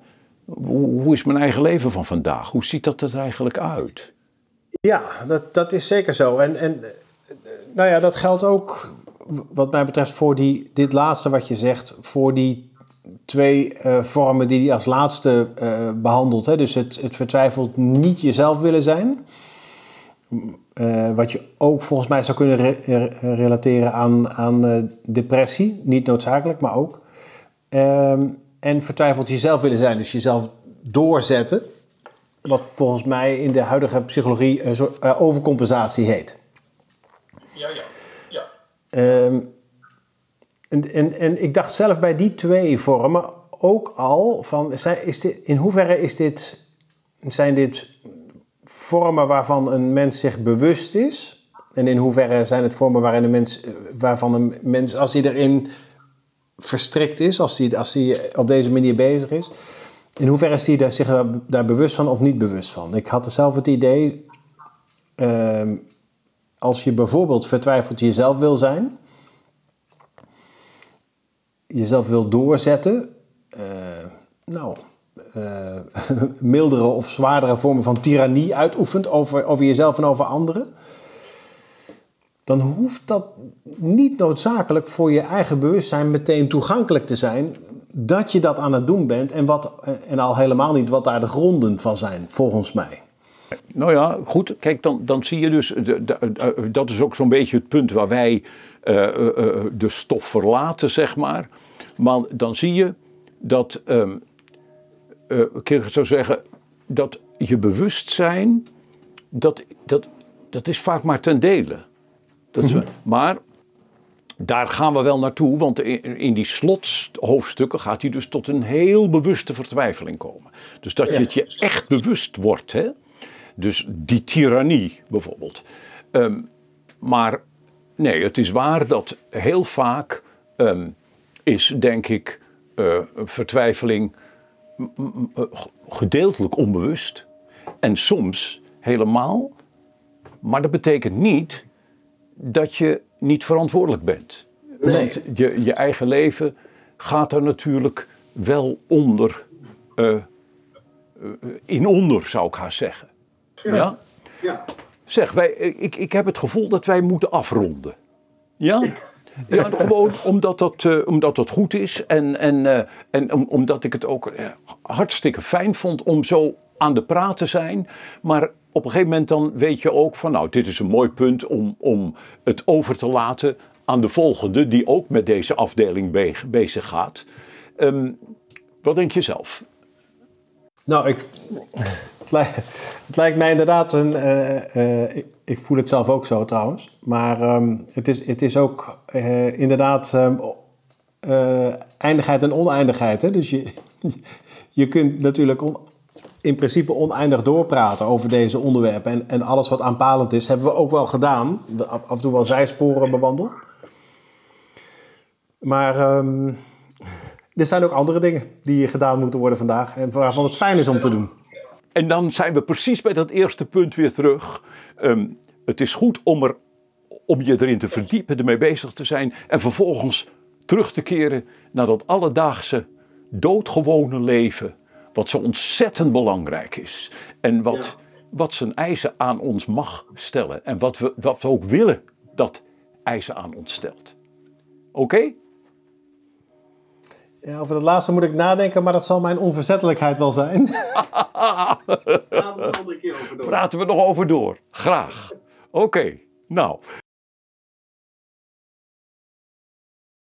hoe, hoe is mijn eigen leven van vandaag? Hoe ziet dat er eigenlijk uit? Ja, dat, dat is zeker zo. En, en nou ja, dat geldt ook wat mij betreft voor die, dit laatste wat je zegt, voor die twee eh, vormen die hij als laatste eh, behandelt. Hè? Dus het, het vertwijfeld niet jezelf willen zijn. Eh, wat je ook volgens mij zou kunnen re- re- relateren aan, aan eh, depressie. Niet noodzakelijk, maar ook. Ehm, en vertwijfeld jezelf willen zijn, dus jezelf doorzetten. Wat volgens mij in de huidige psychologie een soort eh, overcompensatie heet. Ja, ja. Ja. Ehm, en, en, en ik dacht zelf bij die twee vormen ook al van, zijn, is dit, in hoeverre is dit, zijn dit vormen waarvan een mens zich bewust is En in hoeverre zijn het vormen waarin een mens, eh, waarvan een mens, als hij erin verstrikt is, als hij, als hij op deze manier bezig is, in hoeverre is hij daar, zich daar, bewust van of niet bewust van? Ik had zelf het idee, ehm, als je bijvoorbeeld vertwijfeld jezelf wil zijn, jezelf wil doorzetten, eh, nou, mildere of zwaardere vormen van tirannie uitoefent over, over jezelf en over anderen, dan hoeft dat niet noodzakelijk voor je eigen bewustzijn meteen toegankelijk te zijn dat je dat aan het doen bent en, wat, en al helemaal niet wat daar de gronden van zijn, volgens mij. Nou ja, goed. Kijk, dan, dan zie je dus, de- de- dat is ook zo'n beetje het punt waar wij eh, eh, eh, de stof verlaten, zeg maar. Maar dan zie je dat, ehm eh, ik zou zeggen, dat je bewustzijn, dat, dat, dat is vaak maar ten dele. Dat is, Maar daar gaan we wel naartoe, want in, in die slothoofdstukken gaat hij dus tot een heel bewuste vertwijfeling komen. Dus dat je het je echt bewust wordt. Hè? Dus die tirannie bijvoorbeeld. Ehm, maar nee, het is waar dat heel vaak ehm, is, denk ik, eh, vertwijfeling gedeeltelijk onbewust. En soms helemaal. Maar dat betekent niet dat je niet verantwoordelijk bent. Want je, je eigen leven gaat er natuurlijk wel onder, eh, eh, in onder, zou ik haast zeggen. Ja? Ja. Zeg, wij, ik, ik heb het gevoel dat wij moeten afronden. Ja? Ja, gewoon omdat dat, eh, omdat dat goed is en, en, eh, en om- omdat ik het ook eh, hartstikke fijn vond om zo aan de praat te zijn. Maar op een gegeven moment dan weet je ook van nou, dit is een mooi punt om, om het over te laten aan de volgende die ook met deze afdeling be- bezig gaat. Ehm, wat denk je zelf? Nou, ik, het, lijkt, mij inderdaad een. Ik voel het zelf ook zo trouwens. Maar ehm, het, is, het is ook eh, inderdaad ehm, eh, eindigheid en oneindigheid. Hè? Dus je, je kunt natuurlijk in principe oneindig doorpraten over deze onderwerpen. En, en alles wat aanpalend is, hebben we ook wel gedaan. Af en toe wel zijsporen bewandeld. Maar ehm, er zijn ook andere dingen die gedaan moeten worden vandaag. En waarvan het fijn is om te doen. En dan zijn we precies bij dat eerste punt weer terug. Ehm, het is goed om, er, om je erin te verdiepen, ermee bezig te zijn. En vervolgens terug te keren naar dat alledaagse, doodgewone leven. Wat zo ontzettend belangrijk is. En wat, Ja. wat zijn eisen aan ons mag stellen. En wat we, wat we ook willen dat eisen aan ons stelt. Oké? Ja, over dat laatste moet ik nadenken, maar dat zal mijn onverzettelijkheid wel zijn. Laten we een andere keer over door. Praten we nog over door. Graag. Oké. Nou,